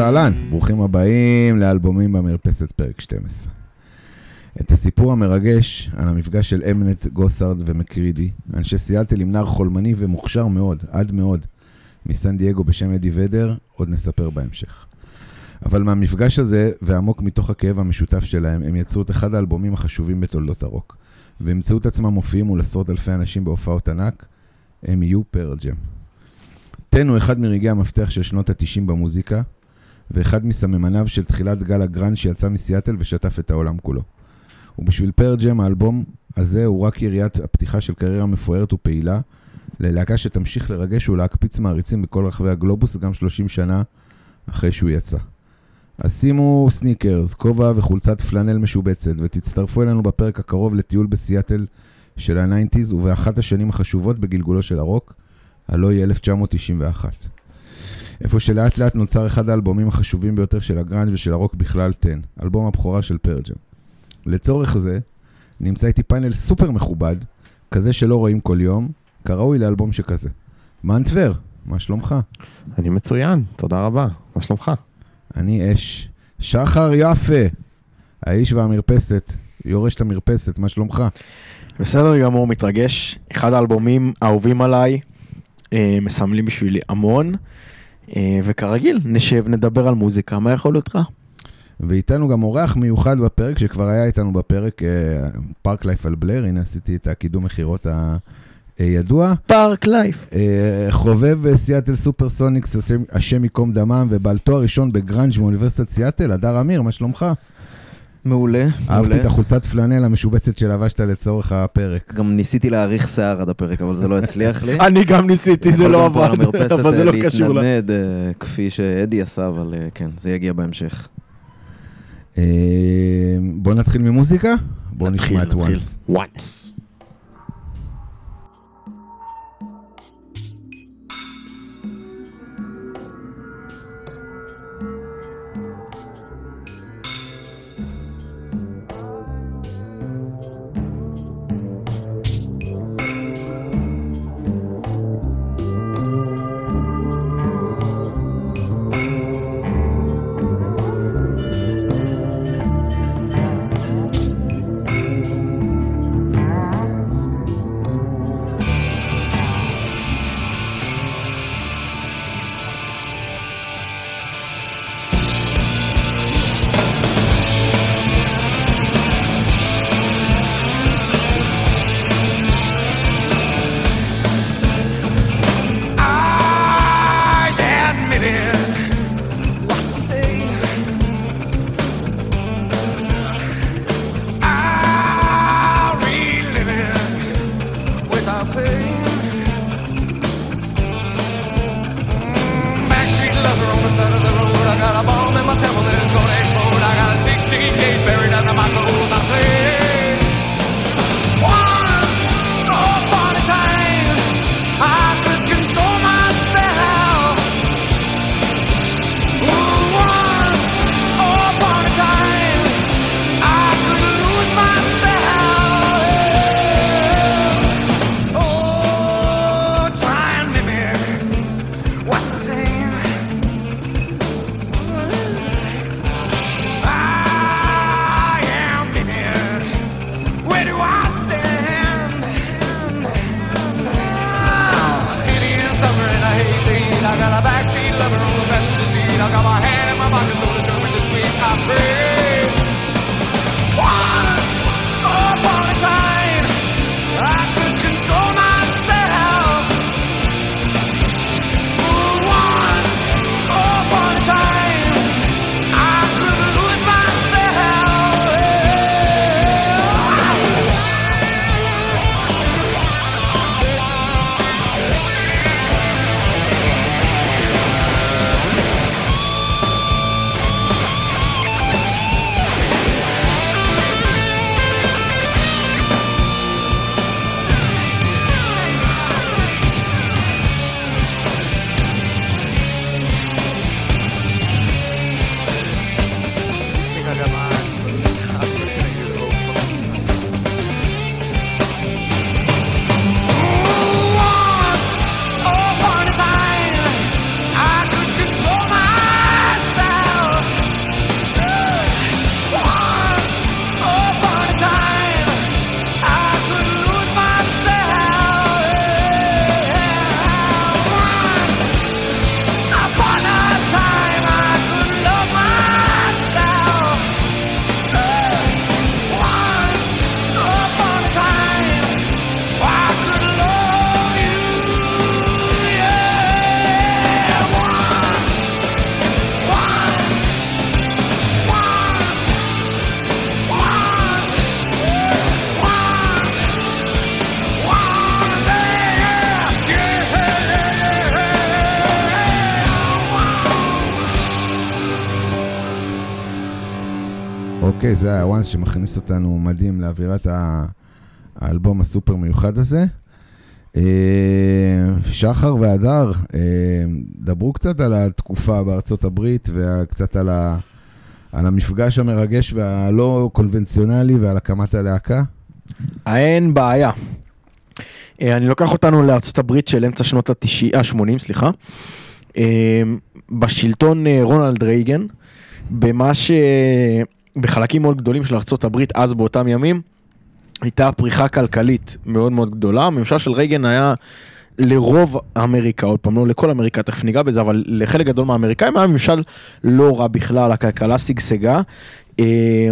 וסהלן, ברוכים הבאים לאלבומים במרפסת פרק 12. את הסיפור המרגש על המפגש של אמנט, גוסארד ומקרידי, אנשי סיאטל עם נער חולמני ומוכשר מאוד, עד מאוד, מסן דייגו בשם אדי ודר, עוד נספר בהמשך. אבל מהמפגש הזה, ועמוק מתוך הכאב המשותף שלהם, הם יצרו את אחד האלבומים החשובים בתולדות הרוק, וימצאו את עצמם מופיעים מול עשרות אלפי אנשים בהופעות ענק, הם יהיו פרל ג'ם. Ten הוא אחד מרגעי המפתח של שנות ה-90 במוזיקה, ואחד מסממניו של תחילת גל הגראנג' שיצא מסיאטל ושטף את העולם כולו. ובשביל Pearl Jam האלבום הזה הוא רק יריית הפתיחה של קריירה מפוארת ופעילה, ללהקה שתמשיך לרגש ולהקפיץ מעריצים בכל רחבי הגלובוס גם 30 שנה אחרי שהוא יצא. אז שימו סניקרס, כובע וחולצת פלנל משובצת, ותצטרפו אלינו בפרק הקרוב לטיול בסיאטל של ה Nineties, ובאחת השנים החשובות בגלגולו של הרוק, הלא היא 1991. איפה שלאט לאט נוצר אחד האלבומים החשובים ביותר של הגראנג' ושל הרוק בכלל, 10, אלבום הבכורה של Pearl Jam. לצורך זה, נמצא איתי פאנל סופר מכובד, כזה שלא רואים כל יום, כראוי לאלבום שכזה. מאנטבר, מה שלומך? אני מצוין, תודה רבה. מה שלומך? אני אש. שחר יפה, האיש והמרפסת, יורש את המרפסת, מה שלומך? בסדר גמור, מתרגש. אחד האלבומים האהובים עליי, אה, מסמלים בשבילי המון, וכרגיל, נשב, נדבר על מוזיקה, מה יכול להיות רע? ואיתנו גם אורח מיוחד בפרק, שכבר היה איתנו בפרק Parklife על Blur, הנה עשיתי את הקידום מכירות הידוע. Parklife. אה, חובב Seattle SuperSonics, השם ייקום דמם, ובעל תואר ראשון בגראנג' מאוניברסיטת סיאטל, הדר אמיר, מה שלומך? מעולה, אהבתי. את החולצת פלנל המשובצת שלבשת לצורך הפרק. גם ניסיתי להאריך שיער עד הפרק, אבל זה לא הצליח לי. אני גם ניסיתי, זה לא עבד, אבל זה אה, לא קשור. להתנדנד אה, כפי שאדי עשה, אבל אה, כן, זה יגיע בהמשך. בוא נתחיל ממוזיקה? בוא נתחיל, נשמע את once. once. זה היה הוואנס שמכניס אותנו מדהים לאווירת האלבום הסופר מיוחד הזה. אה, שחר והדר, אה, דברו קצת על התקופה בארצות הברית וקצת על, ה, על המפגש המרגש והלא קונבנציונלי ועל הקמת הלהקה. אין בעיה. אה, אני לוקח אותנו לארצות הברית של אמצע שנות ה-80, סליחה. בשלטון רונלד רייגן, במה ש... בחלקים מאוד גדולים של הברית אז באותם ימים, הייתה פריחה כלכלית מאוד מאוד גדולה. הממשל של רייגן היה לרוב אמריקה, עוד פעם לא לכל אמריקה, תכף ניגע בזה, אבל לחלק גדול מהאמריקאים היה ממשל לא רע בכלל, הכלכלה שגשגה. אה,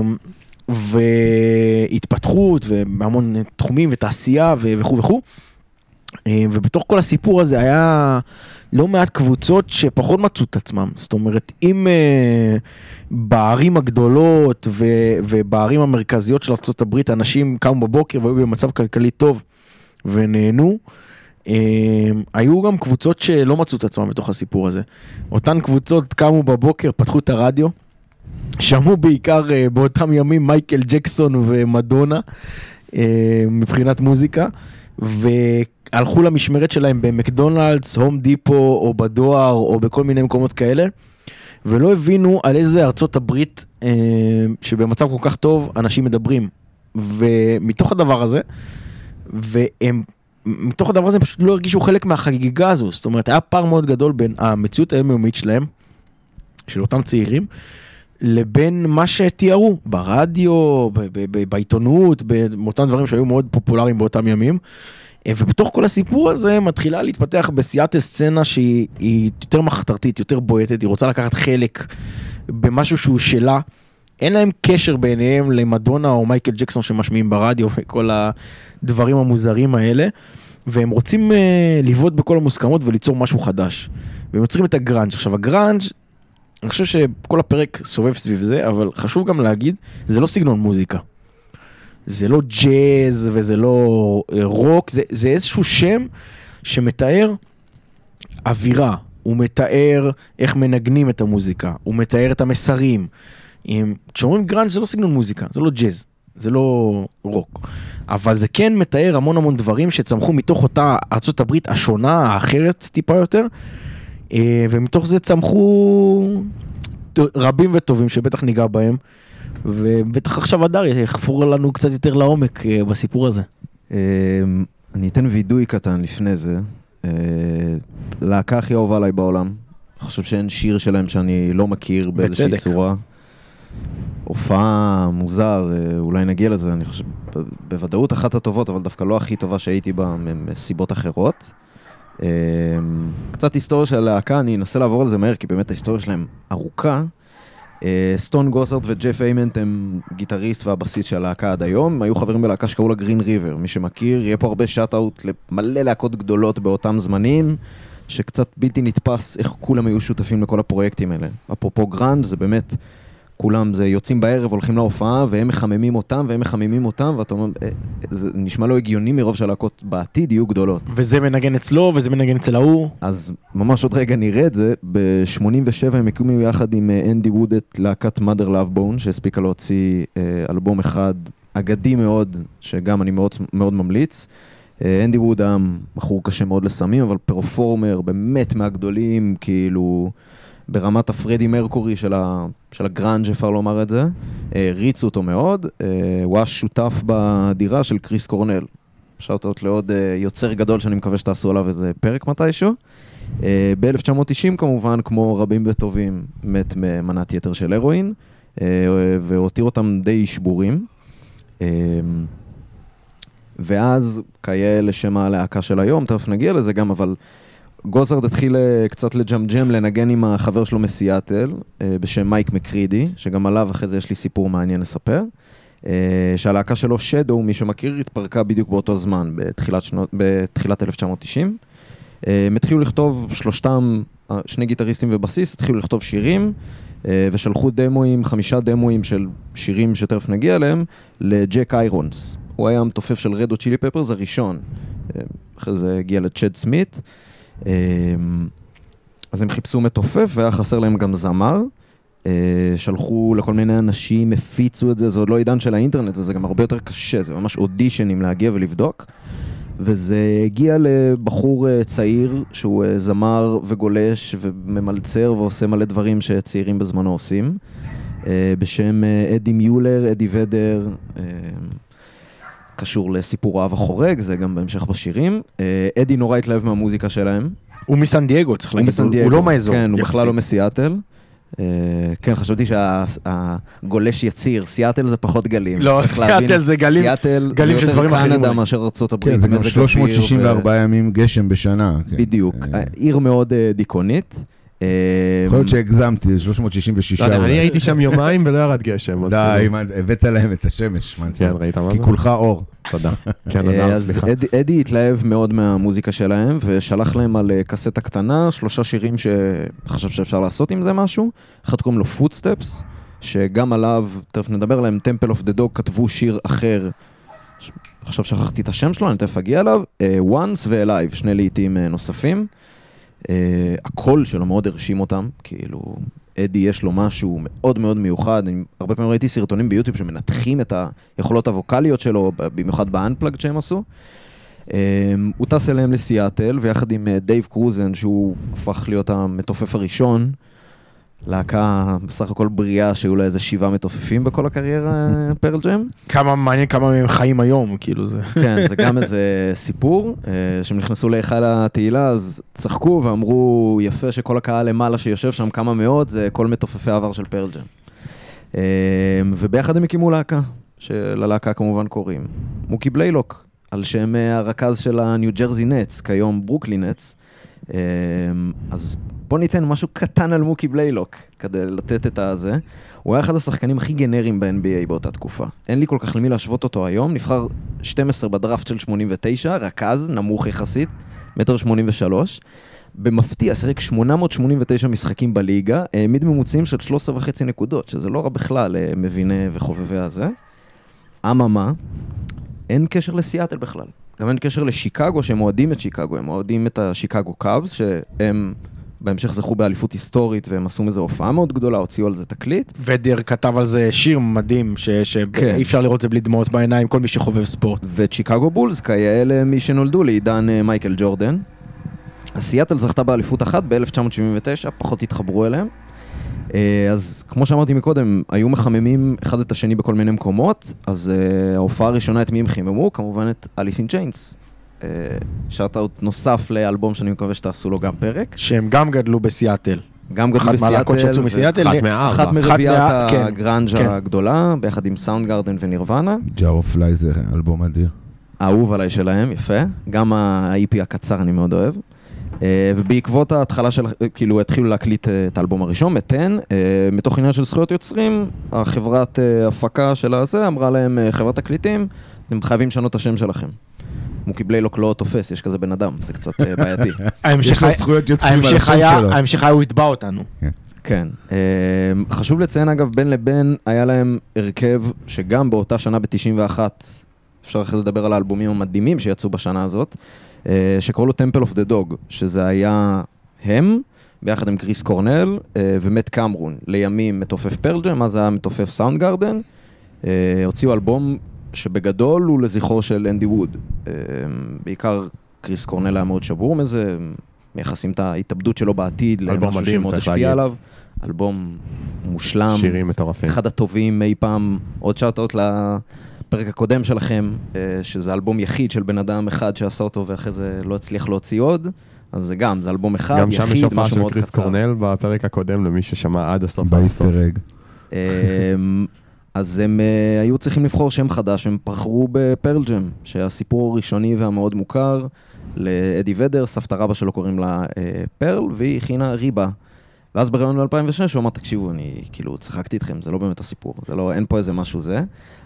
והתפתחות והמון תחומים ותעשייה וכו' וכו'. אה, ובתוך כל הסיפור הזה היה לא מעט קבוצות שפחות מצאו את עצמם. זאת אומרת, אם אה, בערים הגדולות ו- ובערים המרכזיות של ארה"ב אנשים קמו בבוקר והיו במצב כלכלי טוב ונהנו, אה, היו גם קבוצות שלא מצאו את עצמם בתוך הסיפור הזה. אותן קבוצות קמו בבוקר, פתחו את הרדיו, שמעו בעיקר אה, באותם ימים מייקל ג'קסון ומדונה מבחינת מוזיקה, והלכו למשמרת שלהם במקדונלדס, הום דיפו או בדואר או בכל מיני מקומות כאלה, ולא הבינו על איזה ארצות הברית אה, שבמצב כל כך טוב אנשים מדברים. ומתוך הדבר הזה, והם מתוך הדבר הזה הם פשוט לא הרגישו חלק מהחגיגה הזו, זאת אומרת היה פער מאוד גדול בין המציאות היומיומית שלהם, של אותם צעירים, לבין מה שתיארו ברדיו, בעיתונות, באותם דברים שהיו מאוד פופולריים באותם ימים. אה, ובתוך כל הסיפור הזה מתחילה להתפתח בסיאטל סצנה שהיא היא יותר מחתרתית, יותר בועטת, היא רוצה לקחת חלק במשהו שהוא שלה. אין להם קשר ביניהם למדונה או מייקל ג'קסון שמשמיעים ברדיו וכל הדברים המוזרים האלה. והם רוצים uh, לבעוט בכל המוסכמות וליצור משהו חדש. והם יוצרים את הגראנג'. עכשיו הגראנג' אני חושב שכל הפרק סובב סביב זה, אבל חשוב גם להגיד, זה לא סגנון מוזיקה. זה לא ג'אז וזה לא אה, רוק, זה, זה איזשהו שם שמתאר אווירה, הוא מתאר איך מנגנים את המוזיקה, הוא מתאר את המסרים. אם- כשאומרים גראנג' זה לא סגנון מוזיקה, זה לא ג'אז, זה לא רוק. אבל זה כן מתאר המון המון דברים שצמחו מתוך אותה הברית השונה, האחרת טיפה יותר, ומתוך זה צמחו רבים וטובים שבטח ניגע בהם, ובטח עכשיו הדר יחפור לנו קצת יותר לעומק אה, בסיפור הזה. אמ, אני אתן וידוי קטן לפני זה. אה, להקה הכי אהובה עליי בעולם. אני חושב שאין שיר שלהם שאני לא מכיר באיזושהי בצדק. צורה. הופעה מוזר, אה, אולי נגיע לזה, אני חושב, בוודאות אחת הטובות, אבל דווקא לא הכי טובה שהייתי בה מסיבות אחרות. אמ, קצת היסטוריה של הלהקה, אני אנסה לעבור על זה מהר, כי באמת ההיסטוריה שלהם ארוכה. אה, סטון גוסארד וג'ף איימנט הם גיטריסט והבסיס של הלהקה עד היום, היו חברים בלהקה שקראו לה Green River, מי שמכיר, יהיה פה הרבה shout-out למלא להקות גדולות באותם זמנים, שקצת בלתי נתפס איך כולם היו שותפים לכל הפרויקטים האלה. אפרופו גראנג', זה באמת, כולם זה יוצאים בערב, הולכים להופעה, והם מחממים אותם, והם מחממים אותם, ואתה אומר, אה, זה נשמע לא הגיוני מרוב שהלהקות בעתיד יהיו גדולות. וזה מנגן אצלו וזה מנגן אצל ההוא. אז ממש עוד רגע נראה את זה, ב-87 הם הקימו יחד עם אה, אנדי ווד את להקת mother love bone, שהספיקה להוציא אה, אלבום אחד אגדי מאוד, שגם אני מאוד, מאוד ממליץ. אה, אנדי ווד היה בחור קשה מאוד לסמים, אבל פרפורמר באמת מהגדולים, כאילו ברמת הפרדי מרקורי של, ה, של הגראנג' אפשר לומר את זה. אה, ריצו אותו מאוד, אה, הוא היה שותף בדירה של קריס קורנל. שאוט לעוד אה, יוצר גדול שאני מקווה שתעשו עליו איזה פרק מתישהו. אה, ב-1990 כמובן, כמו רבים וטובים, מת ממנת יתר של הרואין, אה, והותיר אותם די שבורים. אה, ואז, כיאה לשם הלהקה של היום, תכף נגיע לזה גם, אבל גוזרד התחיל אה, קצת לג'מג'ם, לנגן עם החבר שלו מסיאטל, אה, בשם מייק מקרידי, שגם עליו אחרי זה יש לי סיפור מעניין לספר. אה, שהלהקה שלו, שדו, מי שמכיר, התפרקה בדיוק באותו זמן, בתחילת, שנות, בתחילת 1990. אה, הם התחילו לכתוב, שלושתם, שני גיטריסטים ובסיס, התחילו לכתוב שירים, ושלחו דמואים, חמישה דמואים של שירים שתכף נגיע אליהם, לג'ק איירונס. הוא היה המתופף של רדו צ'ילי פפרס הראשון. אחרי זה הגיע לצ'ד סמית. אה, אז הם חיפשו מתופף, והיה חסר להם גם זמר. אה, שלחו לכל מיני אנשים, הפיצו את זה, זה עוד לא עידן של האינטרנט, זה גם הרבה יותר קשה, זה ממש אודישנים להגיע ולבדוק. וזה הגיע לבחור אה, צעיר שהוא אה, זמר וגולש וממלצר ועושה מלא דברים שצעירים בזמנו עושים, בשם אדי מיולר, אדי ודר, קשור לסיפור האב החורג, זה גם בהמשך בשירים. אה, אדי נורא התלהב מהמוזיקה שלהם. הוא מסן דייגו, צריך הוא להגיד, מסן הוא- דייגו. הוא לא מהאזור. כן, הוא. בכלל לא מסיאטל. אה, כן, חשבתי שהגולש יציר, סיאטל זה פחות גלים. לא, סיאטל זה גלים- סיאטל גלים זה של יותר דברים אחרים קנדה אולי. מאשר ארצות הברית. כן, זה גם מזג אוויר 364 ימים גשם בשנה. כן. בדיוק, אה, עיר מאוד דיכאונית. אה, יכול להיות שהגזמתי, 366 לא יודע, אני. הייתי שם יומיים ולא ירד גשם. אז די, כאילו- הבאת להם את השמש. כן? ראית מה כי זה? כולך אור. תודה. כן, אה, אדם, אז סליחה. אדי- אדי התלהב מאוד מהמוזיקה שלהם, ושלח להם על אה, קסטה קטנה, שלושה שירים שחשב שאפשר לעשות עם זה משהו. אחד קוראים לו Footsteps, שגם עליו, תכף נדבר עליהם, Temple of the Dog כתבו שיר אחר. עכשיו שכחתי את השם שלו, אני תכף אגיע אליו. אה, Once ו-Alive, שני להיטים אה, נוספים. אה, הקול שלו מאוד הרשים אותם, כאילו, אדי יש לו משהו מאוד מאוד מיוחד, אני הרבה פעמים ראיתי סרטונים ביוטיוב שמנתחים את היכולות הווקאליות שלו, במיוחד ב Unplugged שהם עשו. אה, הוא טס אליהם לסיאטל, ויחד עם אה, דייב קרוזן, שהוא הפך להיות המתופף הראשון, להקה בסך הכל בריאה, שהיו לה איזה שבעה מתופפים בכל הקריירה, אה, Pearl Jam. כמה מעניין כמה מהם חיים היום, כאילו זה. כן, זה גם איזה סיפור, אה, שהם נכנסו להיכל התהילה, אז צחקו ואמרו, יפה שכל הקהל למעלה שיושב שם כמה מאות, זה כל מתופפי העבר של Pearl Jam. אה, וביחד הם הקימו להקה, שללהקה כמובן קוראים מוקי בליילוק, על שם אה, הרכז של הניו ג'רזי נטס, כיום ברוקלי. אה, אז בוא ניתן משהו קטן על מוקי בליילוק, כדי לתת את הזה. הוא היה אחד השחקנים הכי גנריים ב-NBA באותה תקופה. אין לי כל כך למי להשוות אותו היום, נבחר 12 בדראפט של 89, רכז, נמוך יחסית, מטר 83. במפתיע, שיחק 889 משחקים בליגה, העמיד ממוצעים של 13 וחצי נקודות, שזה לא רע בכלל, אה, מביני וחובבי הזה. אממה, אין קשר לסיאטל בכלל. גם אין קשר לשיקגו, שהם אוהדים את שיקגו, הם אוהדים את השיקגו קאבס, שהם בהמשך זכו באליפות היסטורית, והם עשו מזה הופעה מאוד גדולה, הוציאו על זה תקליט. ודר כתב על זה שיר מדהים, ש- כן. שאי אפשר לראות את זה בלי דמעות בעיניים, כל מי שחובב ספורט. ואת שיקגו בולס, כאלה מי שנולדו לעידן אה, מייקל ג'ורדן. סיאטל זכתה באליפות אחת ב-1979, פחות התחברו אליהם. אה, אז כמו שאמרתי מקודם, היו מחממים אחד את השני בכל מיני מקומות, אז אה, ההופעה הראשונה את מי הם חיממו? כמובן את Alice in Chains. shout-out נוסף לאלבום שאני מקווה שתעשו לו גם פרק. שהם גם גדלו בסיאטל. גם גדלו אחת מהלהקות בסיאטל. שיצאו מסיאטל. אחת מהארבע. אחת מרביעיית כן, הגראנג' כן. הגדולה, ביחד עם Soundgarden ונירוונה. Jar of Flies זה אלבום אדיר. האהוב עליי שלהם, יפה. גם ה-EP הקצר אני מאוד אוהב. אה, ובעקבות ההתחלה של, כאילו התחילו להקליט אה, את האלבום הראשון, מתן, אה, מתוך עניין של זכויות יוצרים, החברת אה, הפקה של הזה אמרה להם, אה, חברת תקליטים, אתם חייבים לשנות את השם שלכם. מוקי בליילוק לא תופס, יש כזה בן אדם, זה קצת אה, בעייתי. ההמשך יש לו זכויות יוצרים על השם שלו. ההמשך היה הוא יתבע אותנו. כן. אה, חשוב לציין אגב, בין לבין היה להם הרכב שגם באותה שנה ב-91, אפשר אחרי זה לדבר על האלבומים המדהימים שיצאו בשנה הזאת, אה, שקראו לו Temple of the Dog, שזה היה הם, ביחד עם קריס קורנל אה, ומט קמרון, לימים מתופף Pearl Jam, אז היה מתופף Soundgarden. אה, הוציאו אלבום שבגדול הוא לזכרו של אנדי ווד. אה, בעיקר קריס קורנל היה מאוד שבור מזה, מייחסים את ההתאבדות שלו בעתיד אלבום למשהו מדהים, שמאוד השפיע להגיד. עליו. אלבום מושלם, שירים מטורפים. אחד הטובים אי פעם, עוד shout-out לפרק הקודם שלכם, אה, שזה אלבום יחיד של בן אדם אחד שעשה אותו ואחרי זה לא הצליח להוציא עוד, אז זה גם, זה אלבום אחד, גם שם יש יחיד, הופעה משהו של מאוד קריס קצר. קורנל בפרק הקודם, למי ששמע עד הסוף. באיסטר אג. אז הם אה, היו צריכים לבחור שם חדש, הם בחרו בפרל ג'ם, שהסיפור הראשוני והמאוד מוכר לאדי ודר, סבתא רבא שלו קוראים לה אה, פרל, והיא הכינה ריבה. ואז בריאיון ב-2006 הוא אמר, תקשיבו, אני כאילו צחקתי איתכם, זה לא באמת הסיפור, זה לא, אין פה איזה משהו זה.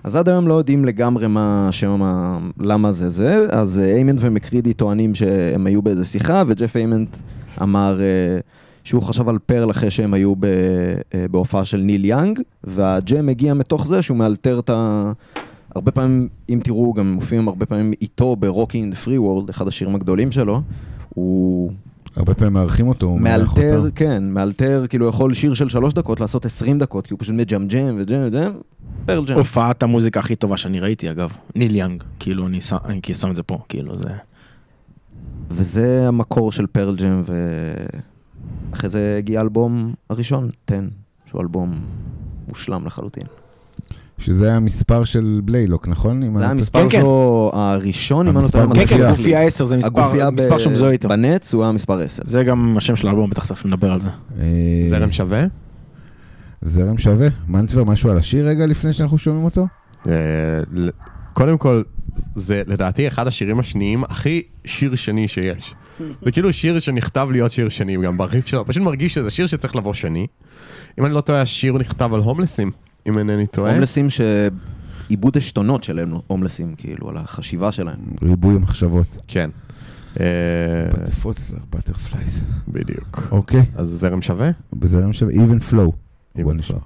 אז עד היום לא יודעים לגמרי מה השם, ה- למה זה זה, אז אה, איימנט ומקרידי טוענים שהם היו באיזה שיחה, וג'ף איימנט אמר אה, שהוא חשב על Pearl אחרי שהם היו ב, אה, בהופעה של ניל יאנג, וה Jam הגיע מתוך זה שהוא מאלתר את ה... הרבה פעמים, אם תראו, גם מופיעים הרבה פעמים איתו ב-Rocking in the Free World, אחד השירים הגדולים שלו, הוא הרבה פעמים מארחים אותו, הוא מארח מאלתר. כן, מאלתר, כאילו יכול שיר של שלוש דקות לעשות 20 דקות, כי הוא פשוט מג'מג'ם וג'ם וג'ם, Pearl Jam. הופעת המוזיקה הכי טובה שאני ראיתי אגב, ניל יאנג, כאילו אני שם, אני שם את זה פה, כאילו זה... וזה המקור של פרל ג'ם, ואחרי זה הגיע האלבום הראשון, 10, שהוא אלבום מושלם לחלוטין. שזה היה המספר של בליילוק, נכון? זה היה המספר כן, כן. שלו הראשון, אם אני לא המספר טועה. כן, כן. גופיה 10 זה מספר, הגופייה מספר שהוא מזוהה איתו. בנץ הוא היה מספר 10. זה גם השם של האלבום, בטח תכף נדבר על זה. אה, זרם שווה? זרם שווה. מנצבר, משהו על השיר רגע לפני שאנחנו שומעים אותו? אה, קודם כל, זה לדעתי אחד השירים השניים הכי שיר שני שיש. זה כאילו שיר שנכתב להיות שיר שני גם בריף שלו, פשוט מרגיש שזה שיר שצריך לבוא שני. אם אני לא טועה, השיר נכתב על הומלסים, אם אינני טועה. הומלסים שאיבוד עשתונות של הומלסים, כאילו, על החשיבה שלהם. ריבוי המחשבות. כן. אה, Thoughts arrive, butterflies. בדיוק. אוקיי, אז זרם שווה? בזרם שווה, even flow. Even נשמע.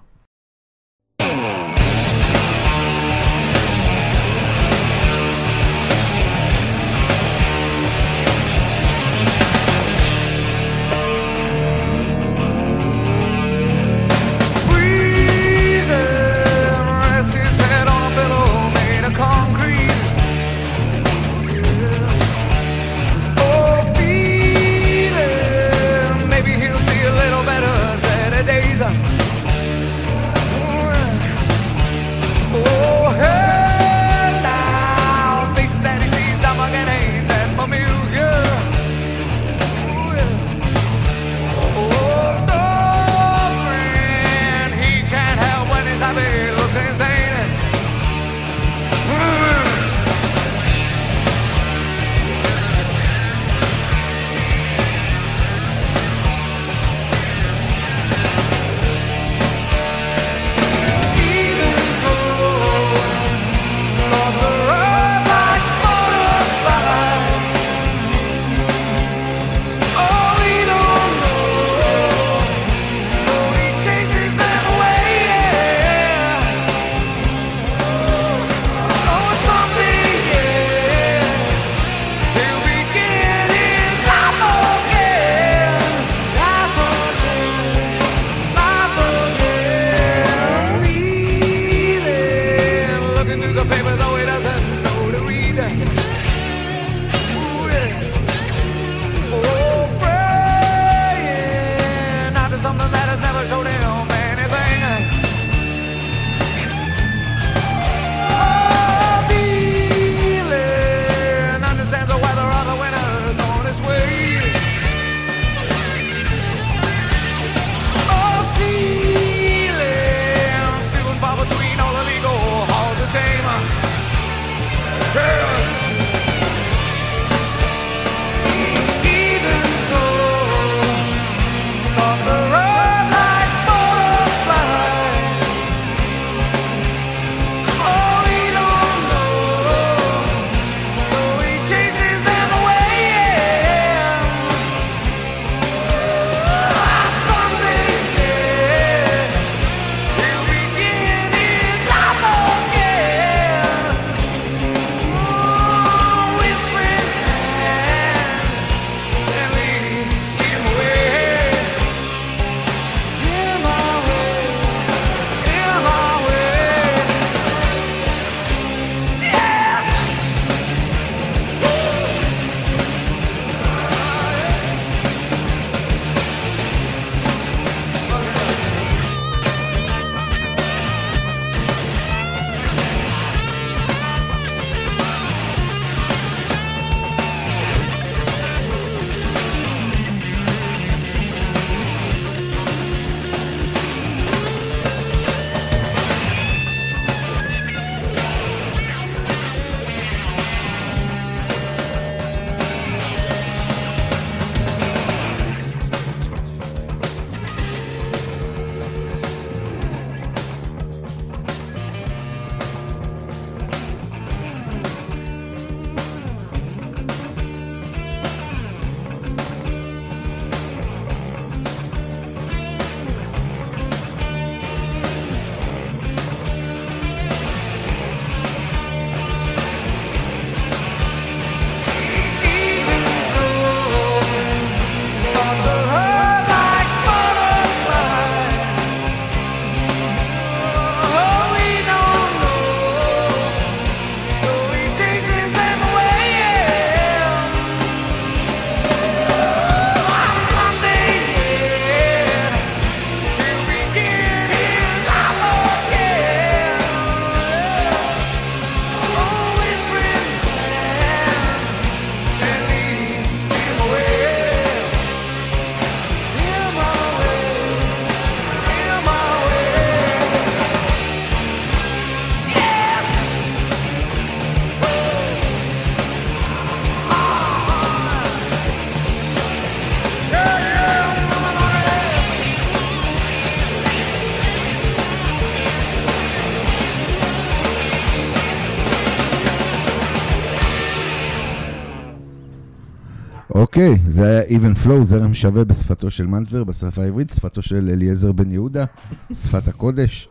אוקיי, זה היה even flow, זרם שווה בשפתו של מנטבר, בשפה העברית, שפתו של אליעזר בן יהודה, שפת הקודש.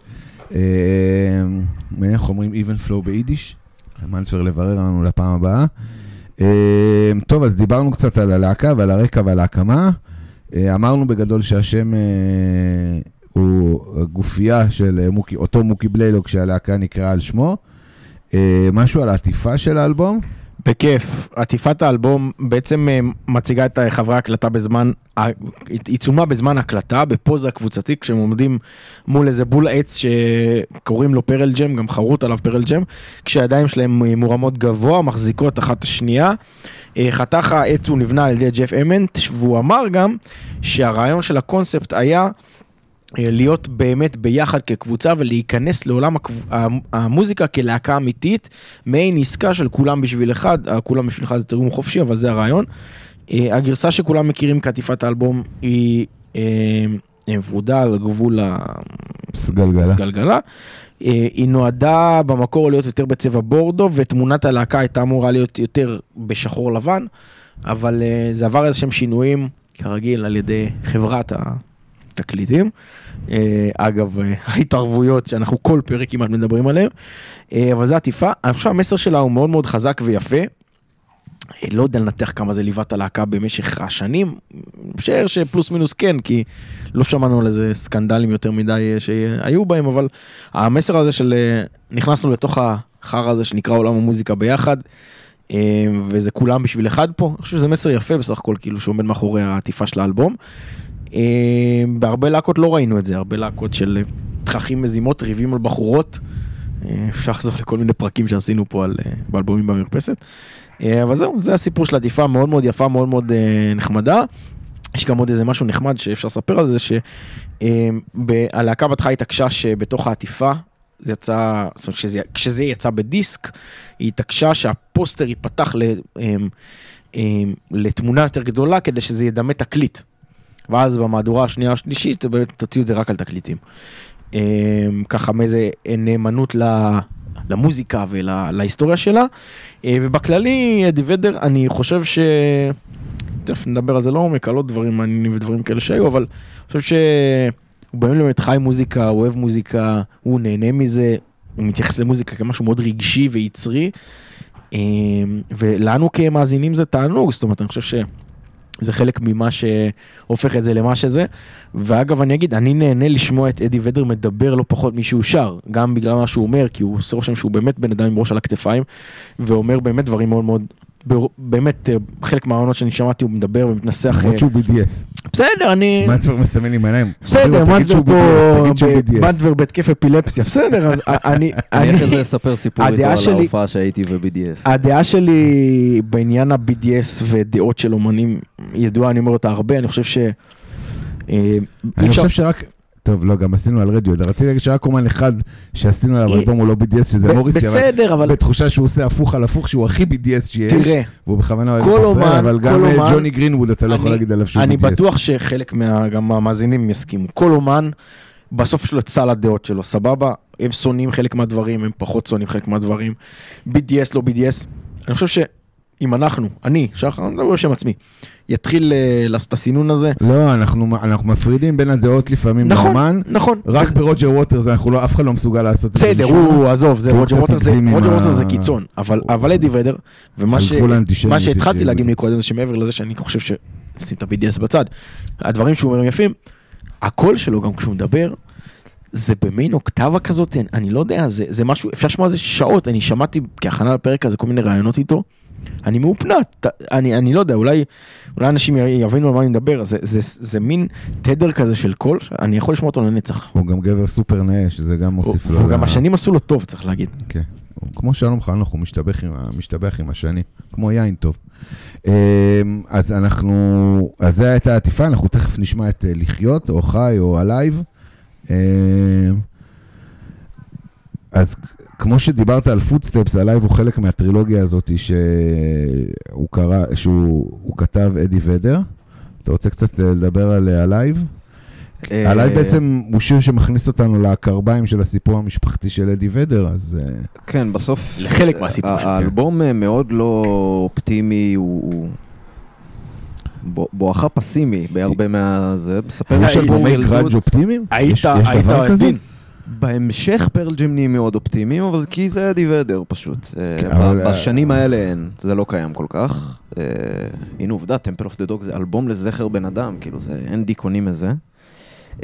אה, איך אומרים even flow ביידיש? מנטבר לברר לנו לפעם הבאה. אה, טוב, אז דיברנו קצת על הלהקה ועל הרקע ועל ההקמה. אה, אמרנו בגדול שהשם הוא גופייה של מוקי, אותו מוקי בליילוק שהלהקה נקראה על שמו. משהו על העטיפה של האלבום? בכיף. עטיפת האלבום בעצם אה, מציגה את אה, חברי ההקלטה בזמן, עיצומה בזמן הקלטה, בפוזה קבוצתית, כשהם עומדים מול איזה בול עץ שקוראים לו פרל ג'ם, גם חרוט עליו פרל ג'ם, כשהידיים שלהם אה, מורמות גבוה, מחזיקות אחת השנייה. חתך העץ הוא נבנה על ידי ג'ף אמנט, והוא אמר גם שהרעיון של הקונספט היה להיות באמת ביחד כקבוצה ולהיכנס לעולם הקב- המ- המוזיקה כלהקה אמיתית, מעין עסקה של כולם בשביל אחד, אה, כולם בשביל אחד זה תרגום חופשי, אבל זה הרעיון. אה, הגרסה שכולם מכירים כעטיפת האלבום היא אה, אה, ורודה על גבול סגלגלה. הסגלגלה. היא נועדה במקור להיות יותר בצבע בורדו, ותמונת הלהקה הייתה אמורה להיות יותר בשחור לבן, אבל זה עבר איזה שהם שינויים, כרגיל, על ידי חברת התקליטים. אה, אגב, אה, ההתערבויות שאנחנו כל פרק כמעט מדברים עליהן, אה, אבל זו עטיפה, אני חושב שהמסר שלה הוא מאוד מאוד חזק ויפה. לא יודע לנתח כמה זה ליווה את הלהקה במשך השנים, משער שפלוס מינוס כן, כי לא שמענו על איזה סקנדלים יותר מדי שהיו בהם, אבל המסר הזה של נכנסנו לתוך החרא הזה שנקרא עולם המוזיקה ביחד, וזה כולם בשביל אחד פה, אני חושב שזה מסר יפה בסך הכל, כאילו שעומד מאחורי העטיפה של האלבום. אה, בהרבה להקות לא ראינו את זה, הרבה להקות של תככים מזימות, ריבים על בחורות. אה, אפשר לחזור לכל מיני פרקים שעשינו פה על, אה, באלבומים במרפסת. אה, אבל זהו, זה הסיפור של עטיפה מאוד מאוד יפה, מאוד מאוד נחמדה. יש גם עוד איזה משהו נחמד שאפשר לספר על זה, שהלהקה בהתחלה התעקשה שבתוך העטיפה, זה יצא, זאת אומרת, כשזה, כשזה יצא בדיסק, היא התעקשה שהפוסטר ייפתח ל, אמ, אמ, לתמונה יותר גדולה כדי שזה ידמה תקליט. ואז במהדורה השנייה השלישית, באמת תוציאו את זה רק על תקליטים. אמ, ככה מאיזה נאמנות ל- למוזיקה ולהיסטוריה שלה. אה, ובכללי, אדי ודר, אני חושב ש... תכף נדבר על זה לעומק, על עוד דברים מעניינים ודברים כאלה שהיו, אבל אני חושב שהוא באמת חי מוזיקה, הוא אוהב מוזיקה, הוא נהנה מזה, הוא מתייחס למוזיקה כמשהו מאוד רגשי ויצרי, אה, ולנו כמאזינים זה תענוג, זאת אומרת, אני חושב ש... זה חלק ממה שהופך את זה למה שזה. ואגב, אני אגיד, אני נהנה לשמוע את אדי ודר מדבר לא פחות משהוא שר, גם בגלל מה שהוא אומר, כי הוא עושה רושם שהוא באמת בן אדם עם ראש על הכתפיים, ואומר באמת דברים מאוד מאוד, באמת, אה, חלק מהרעיונות שאני שמעתי הוא מדבר ומתנסח. למרות אה, שהוא BDS. בסדר, אני... מנטבר מסמן עם העיניים. בסדר, שהוא פה, BDS, תגיד שהוא ב- BDS. מנדבר בהתקף אפילפסיה, בסדר, אז אני... אני אני- אחרי זה אספר סיפור איתו על שלי- ההופעה שהייתי ב-BDS. הדעה שלי בעניין ה-BDS ודעות של אומנים ידועה, אני אומר אותה הרבה, אני חושב ש... אה, אני חושב שרק... טוב, לא, גם עשינו על רדיו. רציתי להגיד שרק אומן אחד שעשינו עליו אלבום הוא לא BDS, שזה מוריסי, אבל בסדר, אבל בתחושה שהוא עושה הפוך על הפוך, שהוא הכי BDS שיש. תראה, והוא בכוונה אוהב את ישראל, אבל גם אה, ג'וני גרינווד, אתה לא יכול להגיד עליו שהוא BDS. אני בטוח שחלק מהמאזינים יסכימו. כל אומן, בסוף יש לו את סל הדעות שלו, סבבה? הם שונאים חלק מהדברים, הם פחות שונאים חלק מהדברים. BDS, לא BDS. אני חושב שאם אנחנו, אני, שחר, אני מדבר בשם עצמי, יתחיל אה, לעשות את הסינון הזה. לא, אנחנו אנחנו מפרידים בין הדעות לפעמים נכון, לאמן. נכון. רק אז- ברוג'ר ווטרס, אנחנו לא, אף אחד לא מסוגל לעשות את זה. בסדר. הוא, עזוב, זה רוג'ר קצת ווטר זה, רוג'ר ה- זה קיצון, אבל, אבל אדי ודר, ומה ש- שהתחלתי להגיד מקודם זה שמעבר לזה שאני חושב ש... שים את ה-BDS בצד, הדברים שהוא אומר הם יפים, הקול שלו גם כשהוא מדבר, זה במין אוקטבה כזאת, אני לא יודע, זה, זה משהו, אפשר לשמוע על זה שעות, אני שמעתי כהכנה לפרק הזה כל מיני רעיונות איתו, אני מאופנת, אני, אני לא יודע, אולי, אולי אנשים יבינו על מה אני מדבר, זה, זה, זה, מין תדר כזה של קול, אני יכול לשמוע אותו לנצח. הוא גם גבר סופר נאה, שזה גם מוסיף לו. וגם השנים עשו לו טוב, צריך להגיד. כן. כמו שלום חנוך, הוא משתבח עם, משתבח עם השנים, כמו יין טוב. אמ, אז אנחנו, אז זה הייתה העטיפה, אנחנו תכף נשמע את אה, לחיות, או חי, או Alive. אמ, אז כמו שדיברת על Footsteps, Alive הוא חלק מהטרילוגיה הזאת שהוא קרא, שהוא הוא כתב אדי ודר. אתה רוצה קצת אה, לדבר על אה, Alive? אה, Alive בעצם הוא שיר שמכניס אותנו לקרביים של הסיפור המשפחתי של אדי ודר, אז כן, בסוף... לחלק מהסיפור שלו. האלבום אה, מאוד לא אופטימי, הוא... הוא- בו- בואכה פסימי בהרבה מה... זה מספר יש אלבומי. גראנג' אופטימיים? היית? עדין. בהמשך Pearl Jam נהיים מאוד אופטימיים, אבל כי זה אדי ודר פשוט. אה, כן, אבל- בשנים האלה אין, זה לא קיים כל כך. אה, הנה עובדה, Temple of the Dog זה אלבום לזכר בן אדם, כאילו זה, אין דיכאונים מזה.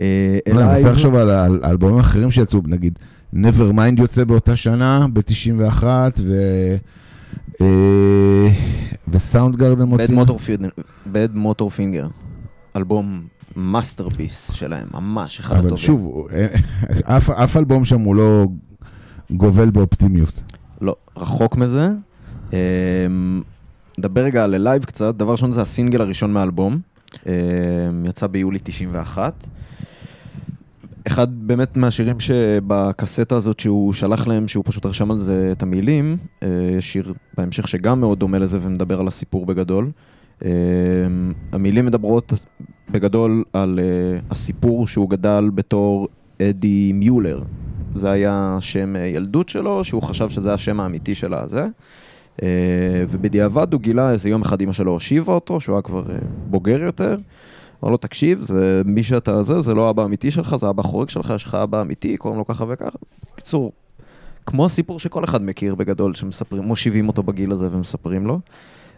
אה, לא, אני מנסה לחשוב על אלבומים אחרים שיצאו, נגיד, Nevermind יוצא באותה שנה, ב-91, ו... אה, ו- Soundgarden Finger, Badmotorfinger, אלבום masterpiece שלהם, ממש אחד האלבומים הטובים. שוב, אה, אף- אף אלבום שם הוא לא גובל באופטימיות. לא, רחוק מזה. אמ, נדבר רגע על Alive קצת, דבר ראשון זה הסינגל הראשון מהאלבום, יצא ביולי 91. אחד באמת מהשירים שבקסטה הזאת שהוא שלח להם, שהוא פשוט רשם על זה את המילים, אה, שיר בהמשך שגם מאוד דומה לזה ומדבר על הסיפור בגדול. המילים מדברות בגדול על אה, הסיפור שהוא גדל בתור אדי מיולר. זה היה שם אה, ילדות שלו, שהוא חשב שזה השם האמיתי של הזה. אה, ובדיעבד הוא גילה איזה יום אחד אמא שלו הושיבה אותו, שהוא היה כבר אה, בוגר יותר. אמר לו, תקשיב, זה מי שאתה זה, זה לא האבא האמיתי שלך, זה האבא החורג שלך, יש לך אבא אמיתי, קוראים לו ככה וככה. בקיצור, כמו הסיפור שכל אחד מכיר בגדול, שמספרים, מושיבים אותו בגיל הזה ומספרים לו.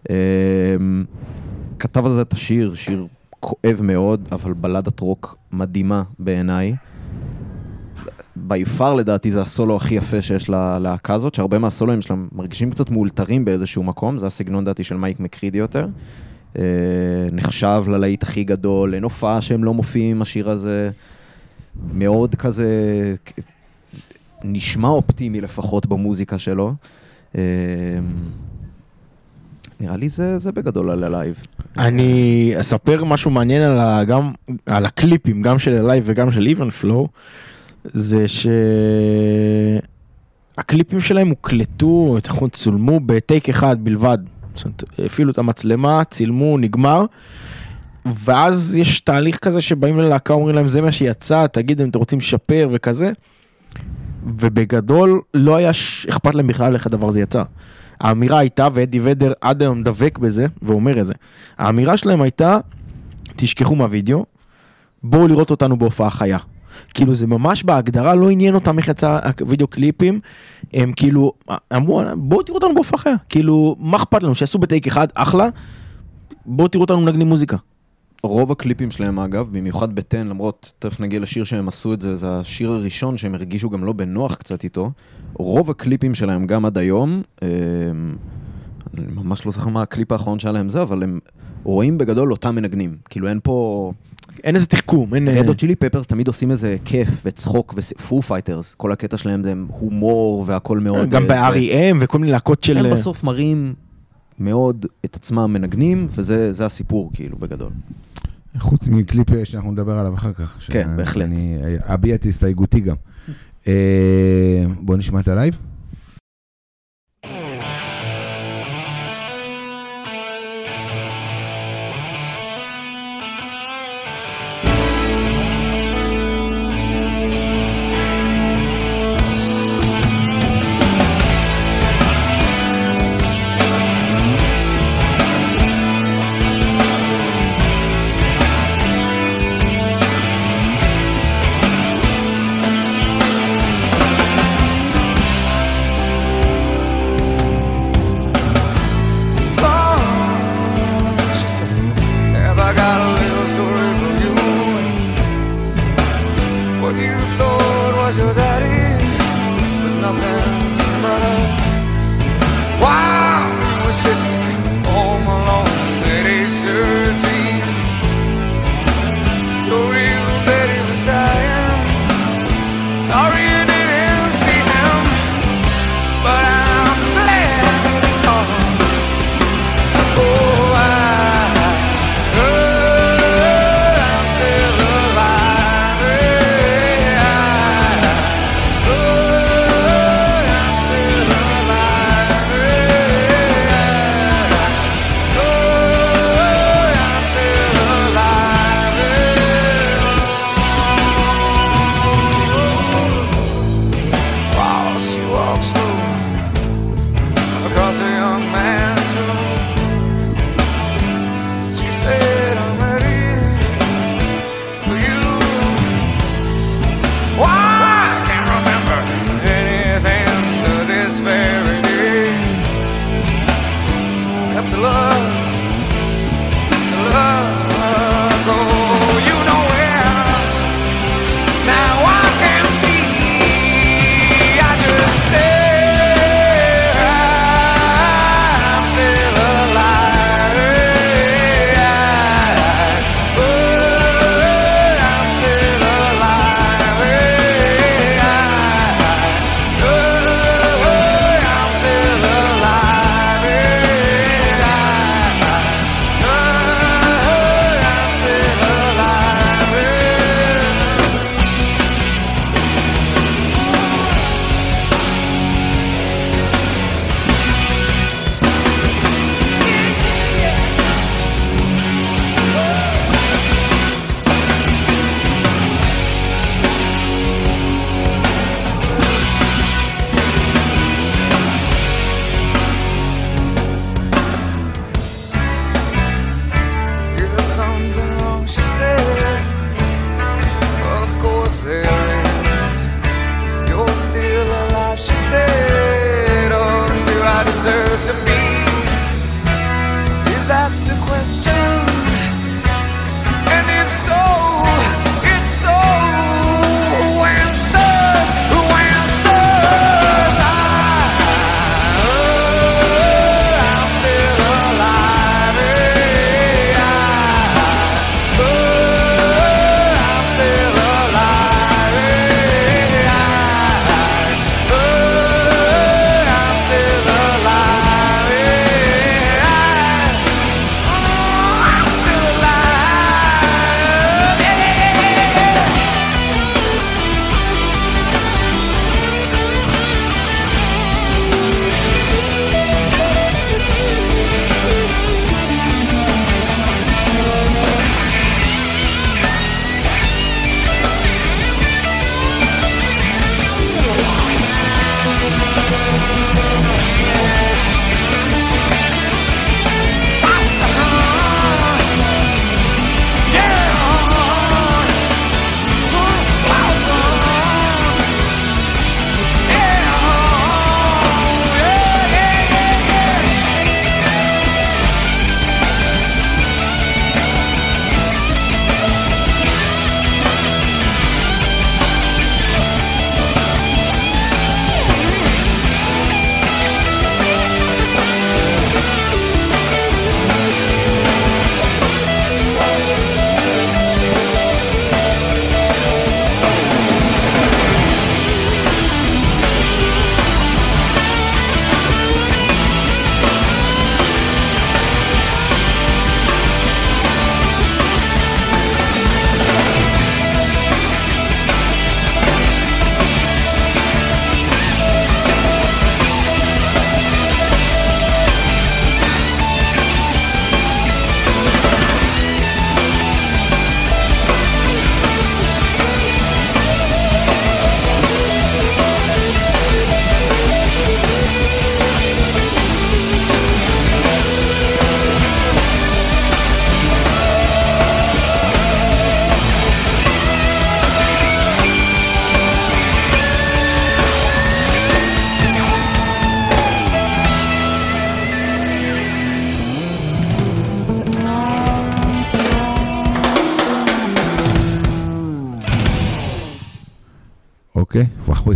אה, כתב על זה את השיר, שיר כואב מאוד, אבל בלדת רוק מדהימה בעיניי. בי פאר לדעתי זה הסולו הכי יפה שיש ללהקה הזאת, שהרבה מהסולואים שלהם מרגישים קצת מאולתרים באיזשהו מקום, זה הסגנון דעתי של מייק מקרידי יותר. אה, נחשב ללהיט הכי גדול, אין הופעה שהם לא מופיעים, השיר הזה מאוד כזה, נשמע אופטימי לפחות במוזיקה שלו. אה, נראה לי זה, זה בגדול על Alive. אני אספר משהו מעניין על, ה, גם, על הקליפים, גם של Alive וגם של Even Flow, זה שהקליפים שלהם הוקלטו, אומרים, צולמו בטייק אחד בלבד. זאת אומרת, הפעילו את המצלמה, צילמו, נגמר. ואז יש תהליך כזה שבאים ללהקה, אומרים להם זה מה שיצא, תגידו אם אתם רוצים לשפר וכזה. ובגדול לא היה ש- אכפת להם בכלל איך הדבר הזה יצא. האמירה הייתה, ואדי ודר עד היום דבק בזה, ואומר את זה, האמירה שלהם הייתה, תשכחו מהווידאו, בואו לראות אותנו בהופעה חיה. כאילו זה ממש בהגדרה לא עניין אותם איך יצא הווידאו קליפים, הם כאילו אמרו בואו תראו אותנו בהופעה חיה, כאילו מה אכפת לנו שיעשו בטייק אחד אחלה, בואו תראו אותנו מנגנים מוזיקה. רוב הקליפים שלהם אגב, במיוחד ב- Ten, למרות, תכף נגיע לשיר שהם עשו את זה, זה השיר הראשון שהם הרגישו גם לא בנוח קצת איתו. רוב הקליפים שלהם גם עד היום, אה, אני ממש לא זוכר מה הקליפ האחרון שהיה להם זה, אבל הם רואים בגדול אותם מנגנים. כאילו אין פה... אין איזה תחכום, אין... Red Hot Chili Peppers תמיד עושים איזה כיף וצחוק ו- Foo Fighters, כל הקטע שלהם זה הומור והכל מאוד... גם אה, זה. ב-R.E.M וכל מיני להקות של... הם בסוף מראים מאוד את עצמם מנגנים, וזה זה הסיפור כאילו בגדול. חוץ מקליפ שאנחנו נדבר עליו אחר כך. כן, בהחלט. אני אביע את הסתייגותי גם. אה, בוא נשמע את Alive.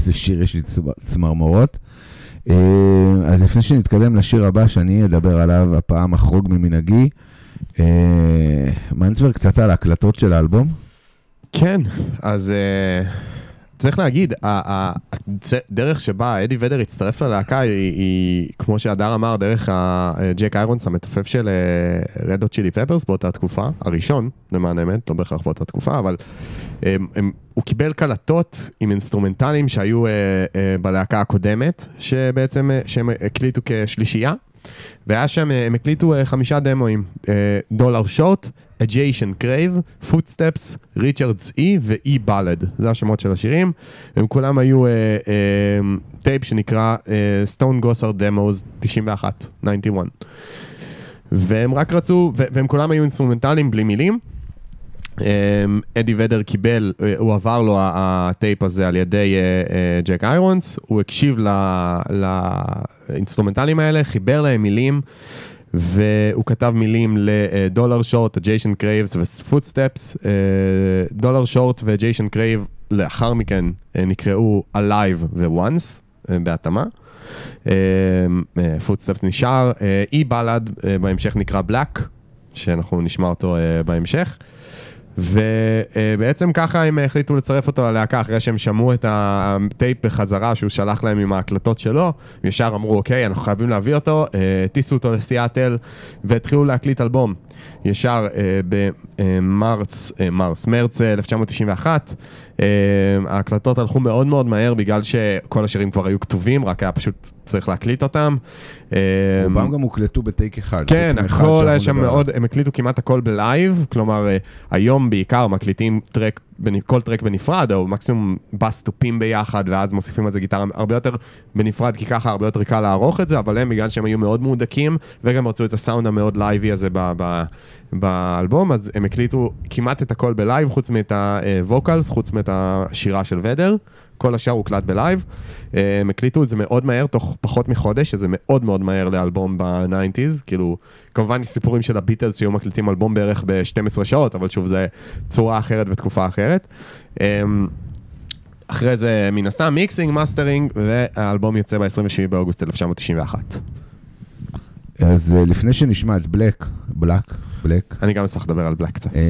איזה שיר, יש לי צמ- צמרמורות. אה, אז לפני שנתקדם לשיר הבא שאני אדבר עליו, הפעם אחרוג ממנהגי, אה, כבר קצת על ההקלטות של האלבום. כן, אז uh, צריך להגיד, הדרך שבה אדי ודר הצטרף ללהקה היא, היא כמו שהדר אמר, דרך ג'ק איירונס, המתופף של רד דוט צ'ילי פפרס באותה תקופה, הראשון, למען האמת, לא בהכרח באותה תקופה, אבל הם, הם, הוא קיבל קלטות עם אינסטרומנטלים שהיו אה, אה, בלהקה הקודמת, שבעצם, אה, שהם הקליטו כשלישייה. והיה שם, הם הקליטו אה, חמישה דמואים, Dollar Short, Agytian Crave, Footsteps, Richard's E ו- E Ballad, זה השמות של השירים, הם כולם היו אה, אה, טייפ שנקרא Stone Gossard Demos 91, 91. והם רק רצו, והם כולם היו אינסטרומנטליים בלי מילים. אמ, אדי ודר קיבל, אה, הוא עבר לו הטייפ הזה על ידי אה, אה, ג'ק איירונס, הוא הקשיב לאינסטרומנטלים האלה, חיבר להם מילים, והוא כתב מילים ל- Dollar Short, Agytian Crave ו- Footsteps. Dollar Short ו- Agytian Crave לאחר מכן נקראו Alive ו-Once בהתאמה. Footsteps נשאר, E Ballad בהמשך נקרא Black, שאנחנו נשמע אותו בהמשך. ובעצם ככה הם החליטו לצרף אותו ללהקה אחרי שהם שמעו את הטייפ בחזרה שהוא שלח להם עם ההקלטות שלו, ישר אמרו אוקיי, אנחנו חייבים להביא אותו, אה, טיסו אותו לסיאטל והתחילו להקליט אלבום. ישר אה, במרץ, אה, מרץ אה, 1991, אה, ההקלטות הלכו מאוד מאוד מהר בגלל שכל השירים כבר היו כתובים, רק היה פשוט צריך להקליט אותם. רובם גם הוקלטו בטייק אחד. כן, הכל היה שם. מאוד, הם הקליטו כמעט הכל בלייב, כלומר, היום בעיקר מקליטים track, כל track בנפרד, או מקסימום בתופים ביחד, ואז מוסיפים על זה גיטרה הרבה יותר בנפרד, כי ככה הרבה יותר קל לערוך את זה, אבל הם, בגלל שהם היו מאוד מהודקים, וגם רצו את הסאונד המאוד לייבי הזה ב- ב- באלבום, אז הם הקליטו כמעט את הכל בלייב, חוץ מאת ה vocals, חוץ מאת השירה של ודר. כל השאר הוקלט בלייב. אה, הם הקליטו את זה מאוד מהר, תוך פחות מחודש, שזה מאוד מאוד מהר לאלבום ב-90's. כאילו, כמובן יש סיפורים של הביטלס שהיו מקליטים אלבום בערך ב-12 שעות, אבל שוב, זה צורה אחרת ותקופה אחרת. אה, אחרי זה, מן הסתם, mixing, mastering, והאלבום יוצא ב-27 באוגוסט 1991. אז אה, לפני שנשמע את Black, Black, Black, אני גם אצטרך לדבר על Black קצת. אה,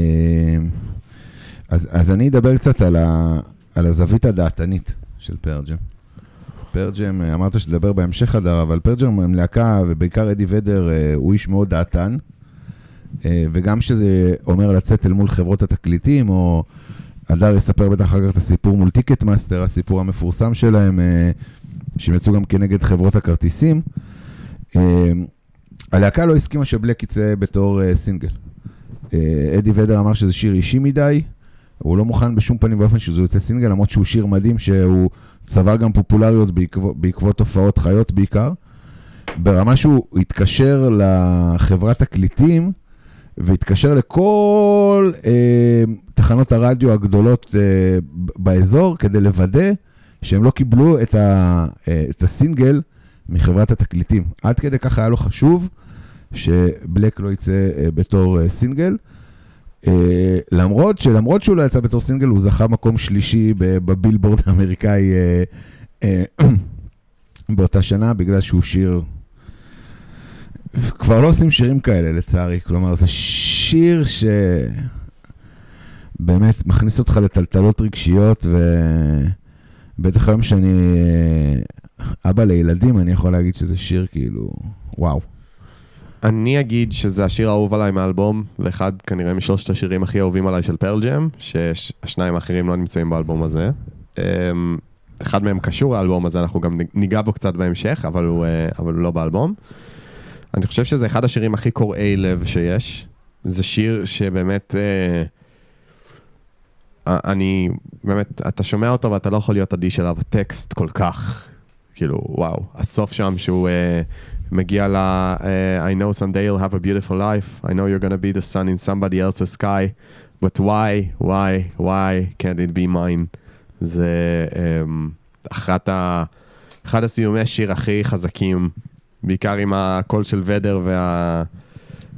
אז, אז אני אדבר קצת על, ה, על הזווית הדעתנית של Pearl Jam. Pearl Jam, אה, אמרת שתדבר בהמשך הדר, אבל Pearl Jam הם להקה, ובעיקר אדי ודר, אה, הוא איש מאוד דעתן. אה, וגם שזה אומר לצאת אל מול חברות התקליטים, או הדר יספר בטח אחר כך את הסיפור מול Ticketmaster, הסיפור המפורסם שלהם, שהם יצאו גם כנגד חברות הכרטיסים. הלהקה לא הסכימה ש- Black יצא בתור סינגל. אדי ודר אמר שזה שיר אישי מדי, הוא לא מוכן בשום פנים ואופן שזה יוצא סינגל, למרות שהוא שיר מדהים, שהוא צבר גם פופולריות בעקבות, בעקבות תופעות חיות בעיקר. ברמה שהוא התקשר לחברת תקליטים, והתקשר לכל אה, תחנות הרדיו הגדולות אה, באזור, כדי לוודא שהם לא קיבלו את, ה, אה, את הסינגל מחברת התקליטים. עד כדי כך היה לו חשוב שבלק לא יצא אה, בתור אה, סינגל. אה, למרות שלמרות שהוא לא יצא בתור סינגל, הוא זכה מקום שלישי בבילבורד האמריקאי אה, אה, באותה שנה, בגלל שהוא שיר... כבר לא עושים שירים כאלה, לצערי. כלומר, זה שיר ש... באמת מכניס אותך לטלטלות רגשיות, ובטח היום שאני אבא לילדים, אני יכול להגיד שזה שיר כאילו, וואו. אני אגיד שזה השיר האהוב עליי מהאלבום, ואחד כנראה משלושת השירים הכי אהובים עליי של פרל ג'ם, שהשניים האחרים לא נמצאים באלבום הזה. אמ, אחד מהם קשור לאלבום הזה, אנחנו גם ניגע בו קצת בהמשך, אבל הוא, אה, אבל הוא לא באלבום. אני חושב שזה אחד השירים הכי קורעי לב שיש. זה שיר שבאמת... אה, אני, באמת, אתה שומע אותו ואתה לא יכול להיות אדיש אליו, הטקסט כל כך, כאילו, וואו, הסוף שם שהוא uh, מגיע ל... Uh, I know someday you'll have a beautiful life, I know you're gonna be the sun in somebody else's sky, but why, why, why can't it be mine? זה um, אחת ה... אחד הסיומי שיר הכי חזקים, בעיקר עם הקול של ודר וה...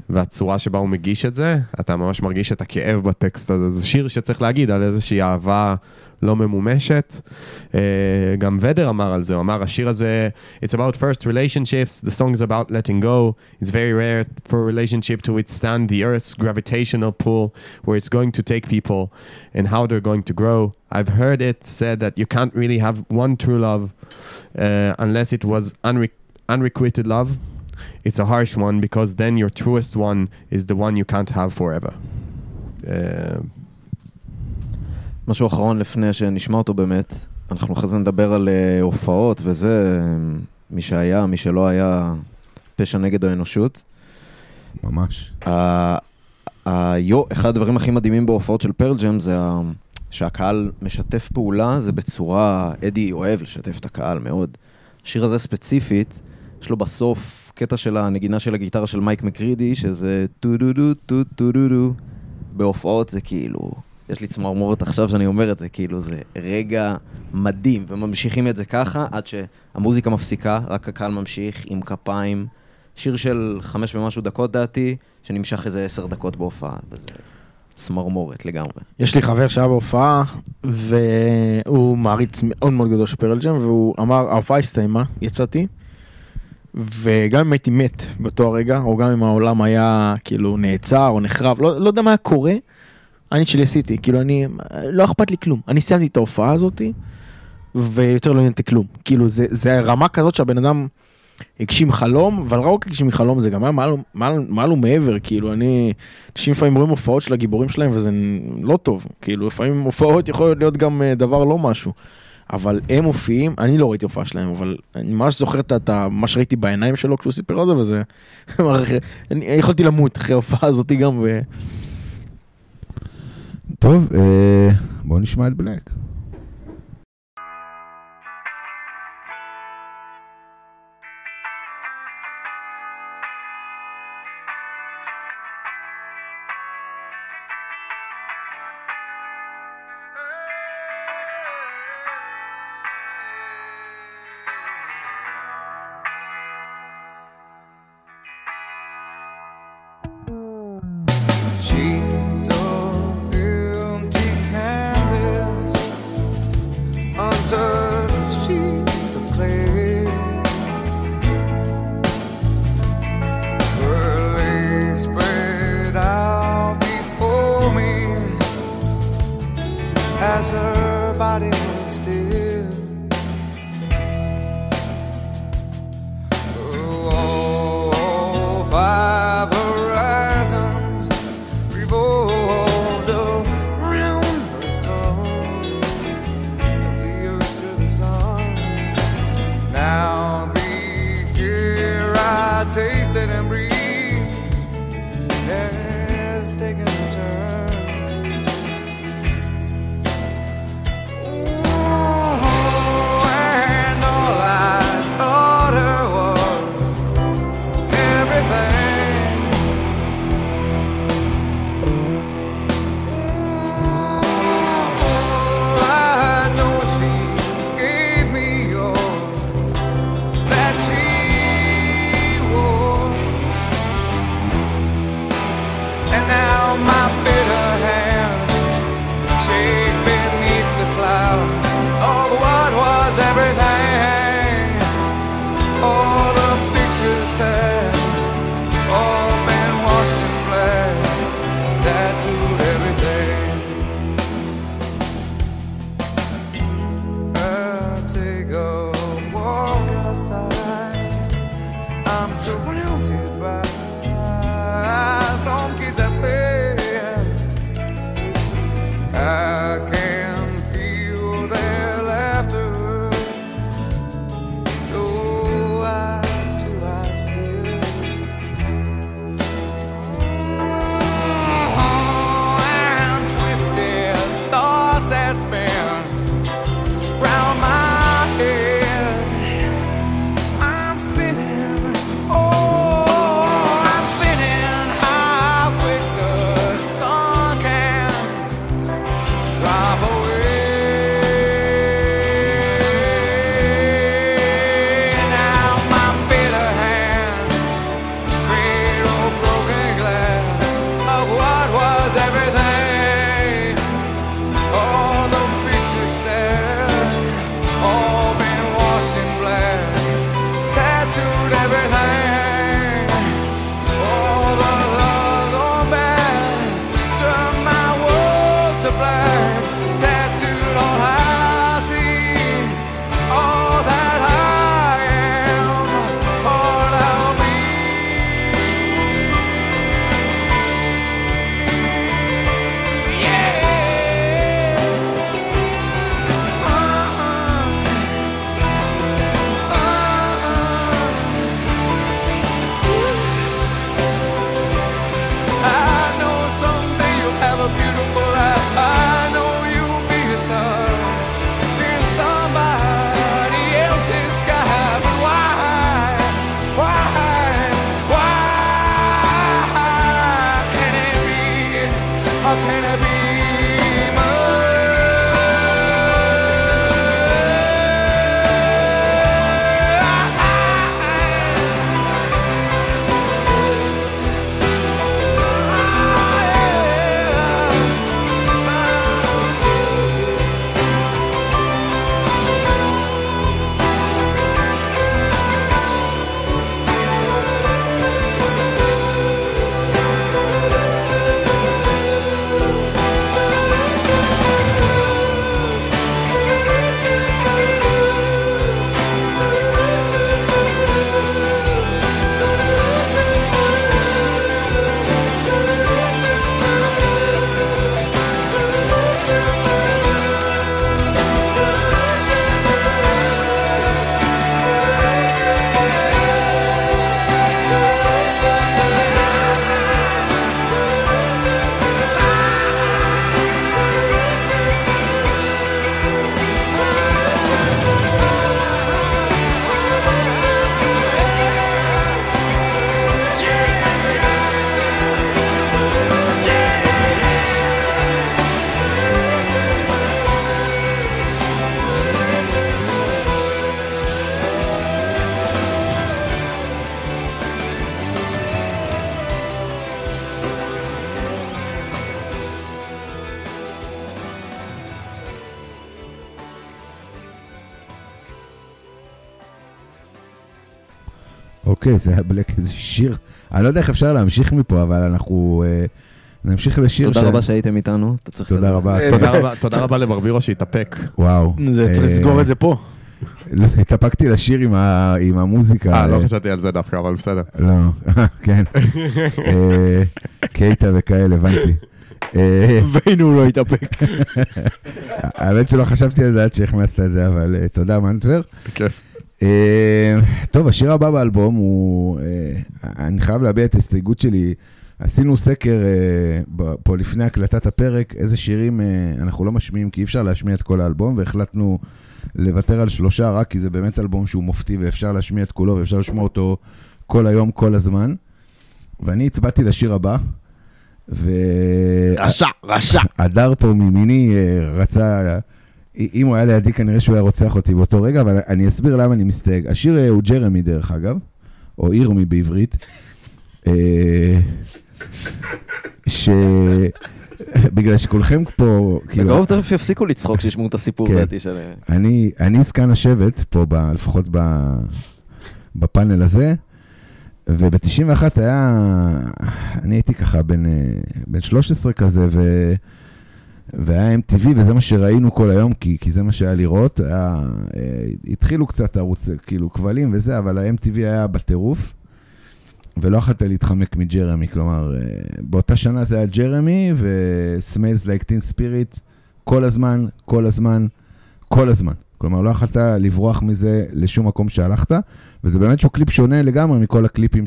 והצורה שבה הוא מגיש את זה, אתה ממש מרגיש את הכאב בטקסט הזה. זה שיר שצריך להגיד על איזושהי אהבה לא ממומשת. אה, גם ודר אמר על זה, הוא אמר, השיר הזה, It's about first relationships, the song is about letting go. It's very rare for a relationship to withstand the earth's gravitational pull, where it's going to take people and how they're going to grow. I've heard it said that you can't really have one true love uh, unless it was unre- unrequited love. It's a harsh one because then your truest one is the one you can't have forever. Uh, משהו אחרון לפני שנשמע אותו באמת, אנחנו אחרי זה נדבר על אה, הופעות וזה, מי שהיה, מי שלא היה, פשע נגד האנושות. ממש. היו, אחד הדברים הכי מדהימים בהופעות של Pearl Jam זה שהקהל משתף פעולה, זה בצורה, אדי אוהב לשתף את הקהל מאוד. השיר הזה ספציפית, יש לו בסוף קטע של הנגינה של הגיטרה של מייק מקרידי, שזה טו דו דו טו טו דו דו. בהופעות זה כאילו, יש לי צמרמורת עכשיו שאני אומר את זה, כאילו זה רגע מדהים, וממשיכים את זה ככה עד שהמוזיקה מפסיקה, רק הקהל ממשיך עם כפיים. שיר של חמש ומשהו דקות דעתי, שנמשך איזה עשר דקות בהופעה, וזה צמרמורת לגמרי. יש לי חבר שהיה בהופעה, והוא מעריץ מאוד מאוד גדול של פרל ג'ם, והוא אמר, ההופעה הסתיימה, יצאתי, וגם אם הייתי מת באותו הרגע, או גם אם העולם היה כאילו נעצר או נחרב, לא, לא יודע מה היה קורה, אני שלי עשיתי, כאילו אני, לא אכפת לי כלום. אני סיימתי את ההופעה הזאתי, ויותר לא עניין כלום. כאילו זה, זה רמה כזאת שהבן אדם הגשים חלום, אבל רק הגשים חלום, זה גם היה מעל, ומעבר, כאילו אני, אנשים לפעמים רואים הופעות של הגיבורים שלהם וזה לא טוב, כאילו לפעמים הופעות יכולות להיות גם אה, דבר לא משהו. אבל הם מופיעים, אני לא ראיתי הופעה שלהם, אבל אני ממש זוכר את- מה שראיתי בעיניים שלו כשהוא סיפר על זה, וזה... אני יכולתי למות אחרי ההופעה הזאתי גם, ו... טוב, אה, בואו נשמע את בלק. אוקיי, זה היה בלק, איזה שיר. אני לא יודע איך אפשר להמשיך מפה, אבל אנחנו אה, נמשיך לשיר. תודה ש- רבה שהייתם איתנו, אתה צריך... תודה רבה. אה, תודה רבה- תודה רבה לברבירו שהתאפק. וואו. זה צריך אה, לסגור את זה פה. לא, התאפקתי לשיר עם ה- עם המוזיקה. אה, לא חשבתי על זה דווקא, אבל בסדר. לא, כן. קייטה וכאלה, הבנתי. והנה הוא לא התאפק. האמת שלא חשבתי על זה עד שהכנסת את זה, אבל תודה, מנטבר. כיף. אה, טוב, השיר הבא באלבום הוא, אה, אני חייב להביע את ההסתייגות שלי. עשינו סקר אה, פה לפני הקלטת הפרק, איזה שירים אנחנו לא משמיעים, כי אי אפשר להשמיע את כל האלבום, והחלטנו לוותר על שלושה, רק כי זה באמת אלבום שהוא מופתי ואפשר להשמיע את כולו ואפשר לשמוע אותו כל היום, כל הזמן. ואני הצבעתי לשיר הבא, ו... רשע, רשע. הדר פה מימיני אה, רצה, אם הוא היה לידי כנראה שהוא היה רוצח אותי באותו רגע, אבל אני אסביר למה אני מסתייג. השיר אה, הוא ג'רמי דרך אגב, או ירמי בעברית, אה, ש... בגלל שכולכם פה, כאילו, בקרוב תכף יפסיקו לצחוק כשישמעו את הסיפור כן. דעתי של... אני, אני זקן השבט פה, לפחות בפאנל הזה, וב-91 היה, אני הייתי ככה בן, אה, בן 13 כזה, ו, והיה MTV, וזה מה שראינו כל היום, כי, כי זה מה שהיה לראות. היה, אה, התחילו קצת ערוץ, כאילו, כבלים וזה, אבל ה-MTV היה בטירוף. ולא יכולת להתחמק מג'רמי, כלומר, אה, באותה שנה זה היה ג'רמי ו-Smells Like Teen Spirit כל הזמן, כל הזמן, כל הזמן. כלומר, לא יכולת לברוח מזה לשום מקום שהלכת, וזה באמת שהוא קליפ שונה לגמרי מכל הקליפים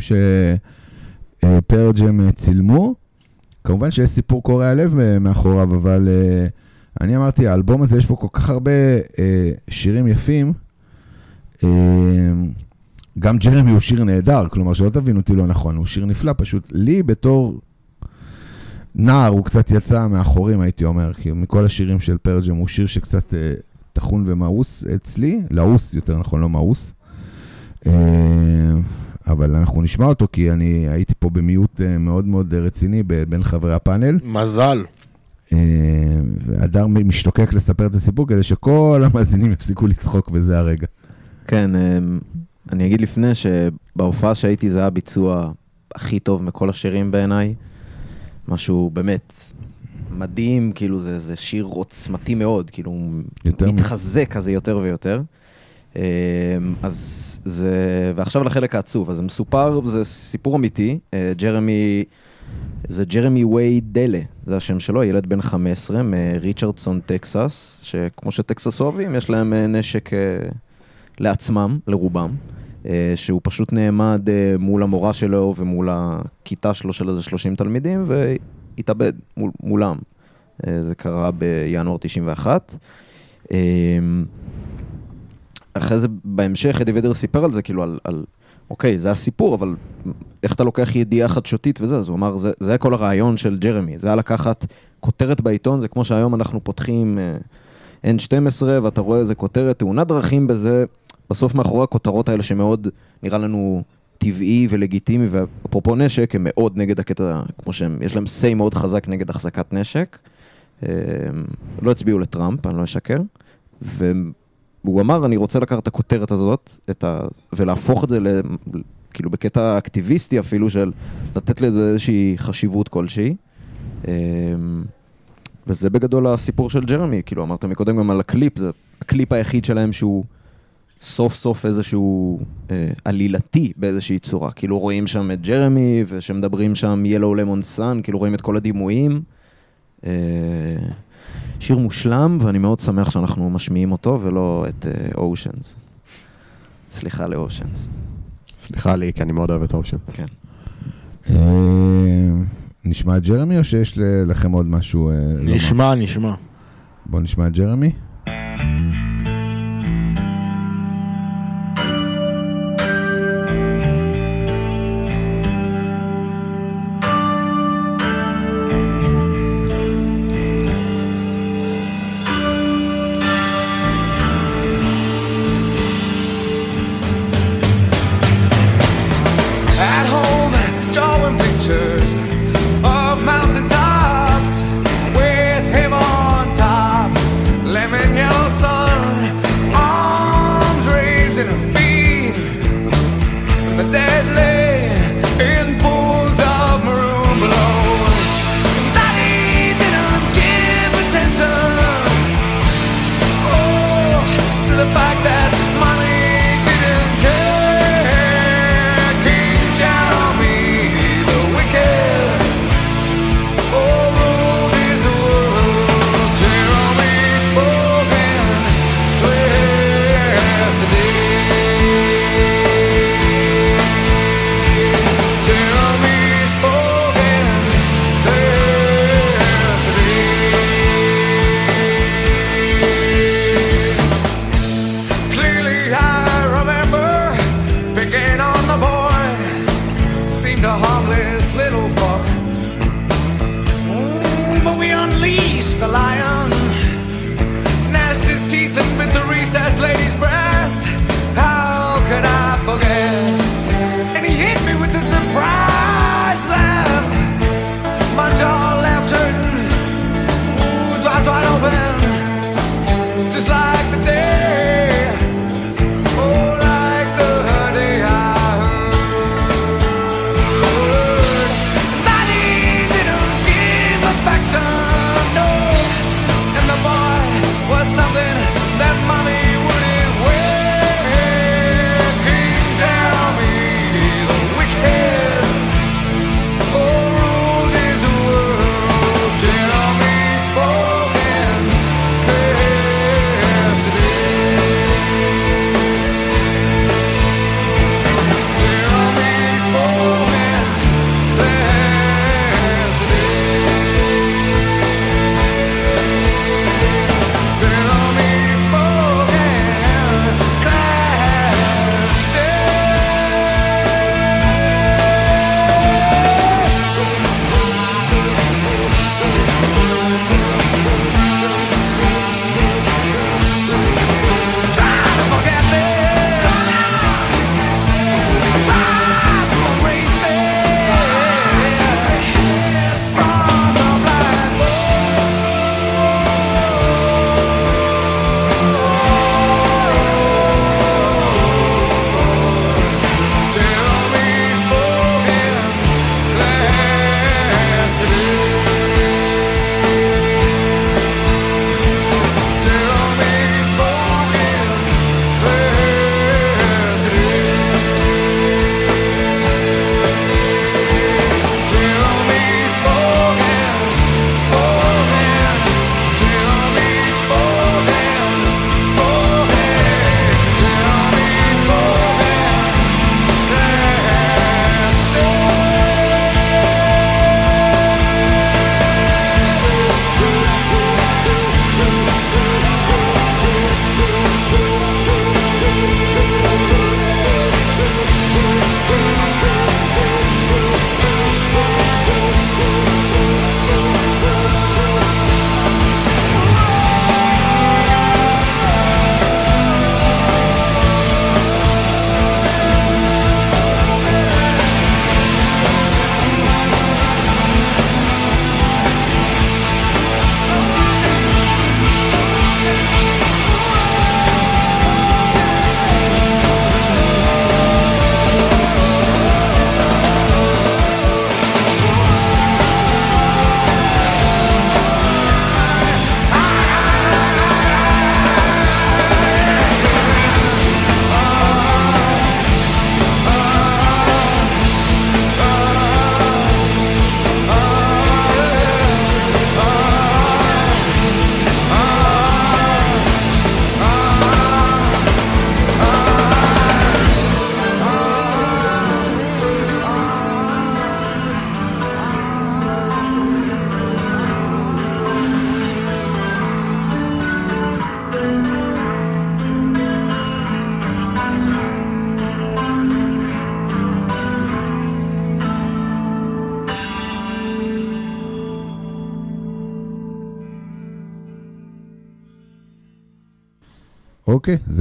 שפרג'ם צילמו. כמובן שיש סיפור קורע לב מאחוריו, אבל אה, אני אמרתי, האלבום הזה יש בו כל כך הרבה אה, שירים יפים. אה, גם ג'רמי הוא שיר נהדר, כלומר שלא תבינו אותי לא נכון, הוא שיר נפלא, פשוט לי בתור נער הוא קצת יצא מאחורים, הייתי אומר, כי מכל השירים של פרג'ם הוא שיר שקצת אה, טחון ומאוס אצלי, לעוס יותר נכון, לא מאוס. אה, אבל אנחנו נשמע אותו, כי אני הייתי פה במיעוט אה, מאוד מאוד רציני בין חברי הפאנל. מזל. אה, והדר משתוקק לספר את הסיפור כדי שכל המאזינים יפסיקו לצחוק בזה הרגע. כן, אמ, אני אגיד לפני שבהופעה שהייתי זה היה הביצוע הכי טוב מכל השירים בעיניי. משהו באמת מדהים, כאילו זה, זה שיר עוצמתי מאוד, כאילו הוא יותר מ- מתחזק כזה יותר ויותר. אמ, אז זה, ועכשיו לחלק העצוב, אז זה מסופר, זה סיפור אמיתי, אה, ג'רמי, זה ג'רמי ווי דלה, זה השם שלו, ילד בן 15 מריצ'רדסון, טקסס, שכמו שטקסס אוהבים, יש להם אה, נשק אה, לעצמם, לרובם, שהוא פשוט נעמד מול המורה שלו ומול הכיתה שלו של איזה 30 תלמידים, והתאבד מול, מולם. זה קרה בינואר 91. אחרי זה, בהמשך, אדי ודר סיפר על זה, כאילו, על, על אוקיי, זה הסיפור, אבל איך אתה לוקח ידיעה חדשותית וזה? אז הוא אמר, זה, זה היה כל הרעיון של ג'רמי, זה היה לקחת כותרת בעיתון, זה כמו שהיום אנחנו פותחים אה, N12, ואתה רואה איזה כותרת, תאונת דרכים בזה, בסוף מאחורי הכותרות האלה שמאוד נראה לנו טבעי ולגיטימי, ואפרופו נשק, הם מאוד נגד הקטע, כמו שהם, יש להם say מאוד חזק נגד החזקת נשק. אה, לא הצביעו לטראמפ, אני לא אשקר. והוא אמר, אני רוצה לקחת את הכותרת הזאת, את ה... ולהפוך את זה ל... כאילו בקטע אקטיביסטי אפילו, של לתת לזה איזושהי חשיבות כלשהי. אה, וזה בגדול הסיפור של ג'רמי, כאילו אמרת מקודם גם על הקליפ, זה הקליפ היחיד שלהם שהוא סוף סוף איזשהו אה, עלילתי באיזושהי צורה. כאילו רואים שם את ג'רמי, ושמדברים שם yellow lemon sun, כאילו רואים את כל הדימויים. אה, שיר מושלם, ואני מאוד שמח שאנחנו משמיעים אותו, ולא את אושנס. סליחה לאושנס. סליחה לי, כי אני מאוד אוהב את אושן. כן. אה, נשמע את ג'רמי או שיש לכם עוד משהו אה, לומר? נשמע, נשמע. בואו נשמע את ג'רמי.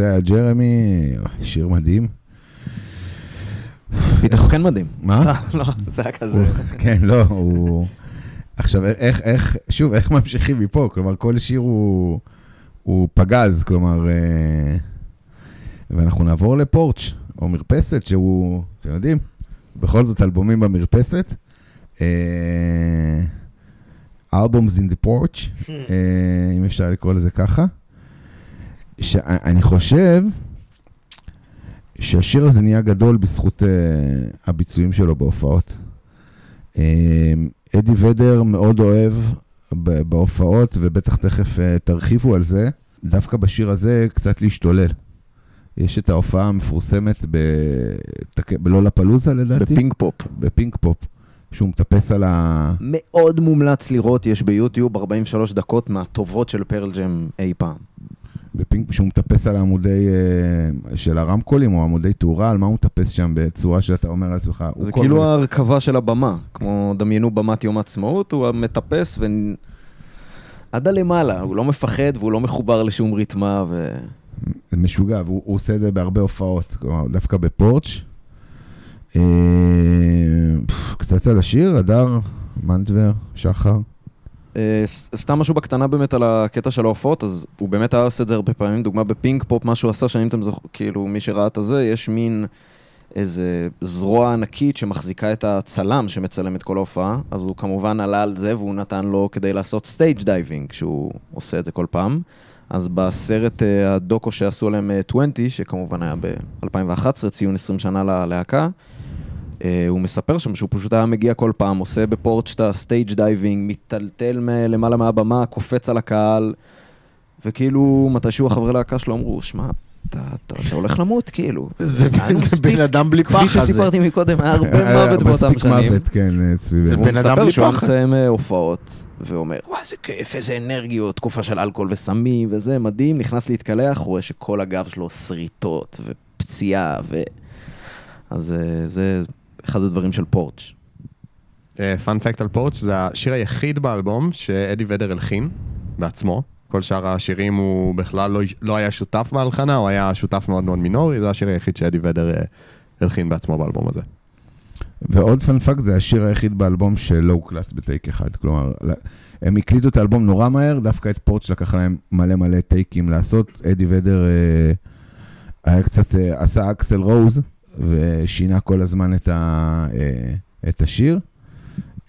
זה היה ג'רמי, שיר מדהים. הוא כן מדהים. מה? סתם, לא, זה היה כזה. כן, לא, הוא... עכשיו, איך, איך, שוב, איך ממשיכים מפה? כלומר, כל שיר הוא, הוא פגז, כלומר, אה, ואנחנו נעבור לפורץ', או מרפסת, שהוא, אתם יודעים, בכל זאת אלבומים במרפסת. in the porch, אה, אם אפשר לקרוא לזה ככה. שאני חושב שהשיר הזה נהיה גדול בזכות uh, הביצועים שלו בהופעות. Uh, אדי ודר מאוד אוהב בהופעות, ובטח תכף uh, תרחיבו על זה, דווקא בשיר הזה קצת להשתולל. יש את ההופעה המפורסמת ב- בלולאפלוזה לדעתי? בפינק פופ. בפינק פופ, שהוא מטפס על ה... מאוד מומלץ לראות, יש ביוטיוב 43 דקות מהטובות של פרל ג'ם אי פעם. בפינק, שהוא מטפס על העמודי אה, של הרמקולים או עמודי תאורה, על מה הוא מטפס שם בצורה שאתה אומר לעצמך, זה כאילו מיני- ההרכבה של הבמה, כמו דמיינו במת יום העצמאות, הוא מטפס ו... עד הלמעלה, הוא לא מפחד והוא לא מחובר לשום ריתמה ו... משוגע, והוא הוא עושה את זה בהרבה הופעות, כלומר, דווקא בפורץ'. אה, קצת על השיר, הדר, מנטבר, שחר. אה, סתם משהו בקטנה באמת על הקטע של ההופעות, אז הוא באמת היה עושה את זה הרבה פעמים, דוגמה בפינק פופ, מה שהוא עשה, שאני אתם זוכרים, כאילו, מי שראה את הזה, יש מין איזה זרוע ענקית שמחזיקה את הצלם שמצלם את כל ההופעה, אז הוא כמובן עלה על זה והוא נתן לו כדי לעשות stage diving, שהוא עושה את זה כל פעם. אז בסרט אה, הדוקו שעשו עליהם אה, 20, שכמובן היה ב-2011, ציון 20 שנה ללהקה, אה, הוא מספר שם שהוא פשוט היה מגיע כל פעם, עושה ב Porch את ה stage diving, מיטלטל מ- למעלה מהבמה, קופץ על הקהל, וכאילו מתישהו החברי להקה שלו אמרו, שמע, אתה, אתה, אתה הולך למות, כאילו. זה זה מספיק. בן אדם בלי פחד. כפי. שסיפרתי מקודם, היה הרבה היה מוות באותם מספיק שנים. מוות, כן, אה, סביבנו. זה בן אדם מספר בלי שהוא היה פחד. מסיים אה, הופעות, ואומר, וואי, איזה כיף, איזה אנרגיות, תקופה של אלכוהול וסמים וזה, מדהים, נכנס להתקלח, רואה שכל הגב שלו שריטות ופציעה, ו... אז אה, זה אחד הדברים של Porch. fun fact על Porch זה השיר היחיד באלבום שאדי ודר הלחין בעצמו. כל שאר השירים הוא בכלל לא, לא היה שותף בהלחנה, הוא היה שותף מאוד מאוד מינורי, זה השיר היחיד שאדי ודר אה, הלחין בעצמו באלבום הזה. ועוד fun fact זה השיר היחיד באלבום שלא הוקלט בטייק אחד. כלומר, הם הקליטו את האלבום נורא מהר, דווקא את Porch לקח להם מלא מלא טייקים לעשות. אדי ודר אה, היה קצת, אה, עשה אקסל רוז, ושינה כל הזמן את, ה, אה, את השיר.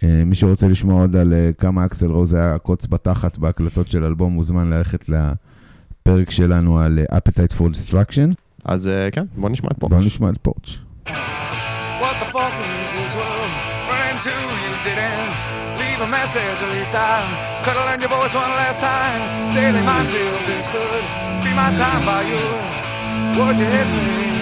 אה, מי שרוצה לשמוע עוד על אה, כמה אקסל רוז היה קוץ בתחת בהקלטות של אלבום, מוזמן ללכת לפרק שלנו על אה, Appetite for Destruction. אז אה, כן, בוא נשמע את פורץ'. בואו נשמע את פורץ'. What the fuck is this world? Run to you didn't leave a message. At least I could have learned your voice one last time. Daily minefield, this could be my time by you. Would you hit me?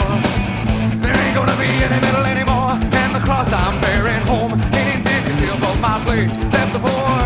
place the boy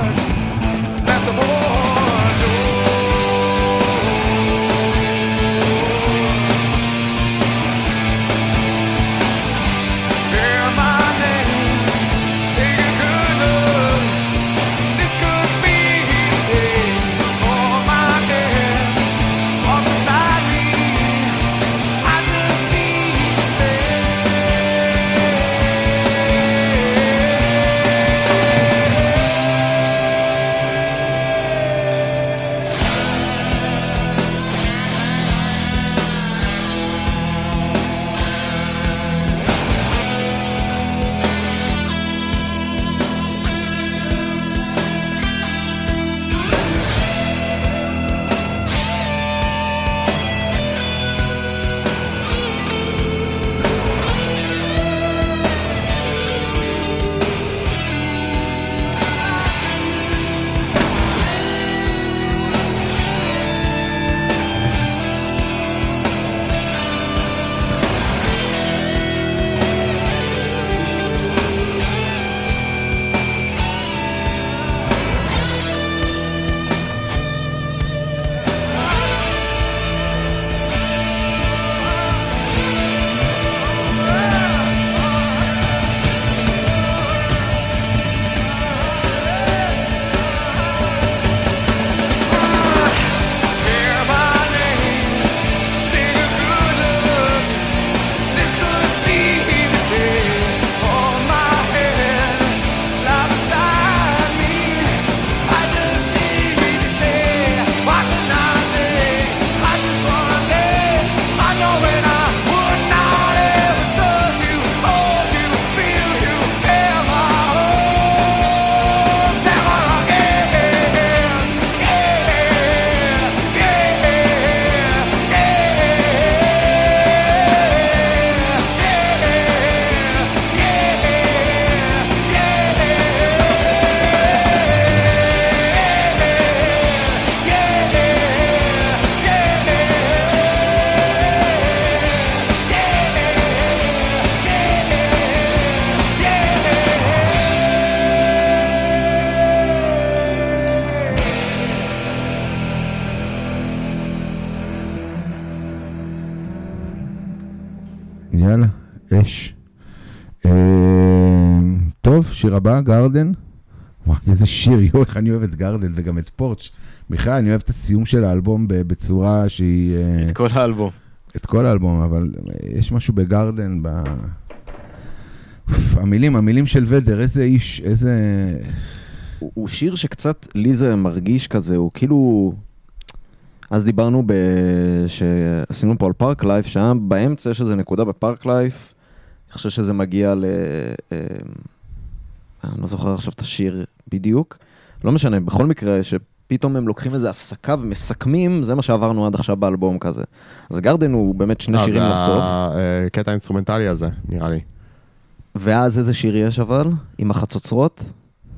אה, גרדן, וואי, איזה שיר, יואו, איך אני אוהב את גרדן וגם את פורץ'. בכלל, אני אוהב את הסיום של האלבום ב- בצורה שהיא... אה, את כל האלבום. את כל האלבום, אבל יש משהו בגרדן, ב... המילים, המילים של ודר, איזה איש, איזה... הוא, הוא שיר שקצת, לי זה מרגיש כזה, הוא כאילו... אז דיברנו ב... שעשינו פה על פארק לייף, שם באמצע יש איזה נקודה בפארק לייף, אני חושב שזה מגיע ל... אה, אני לא זוכר עכשיו את השיר בדיוק, לא משנה, בכל מקרה, שפתאום הם לוקחים איזה הפסקה ומסכמים, זה מה שעברנו עד עכשיו באלבום כזה. אז Garden הוא באמת שני אה, שירים זה לסוף, הקטע האינסטרומנטלי הזה, נראה לי. ואז איזה שיר יש אבל? עם החצוצרות?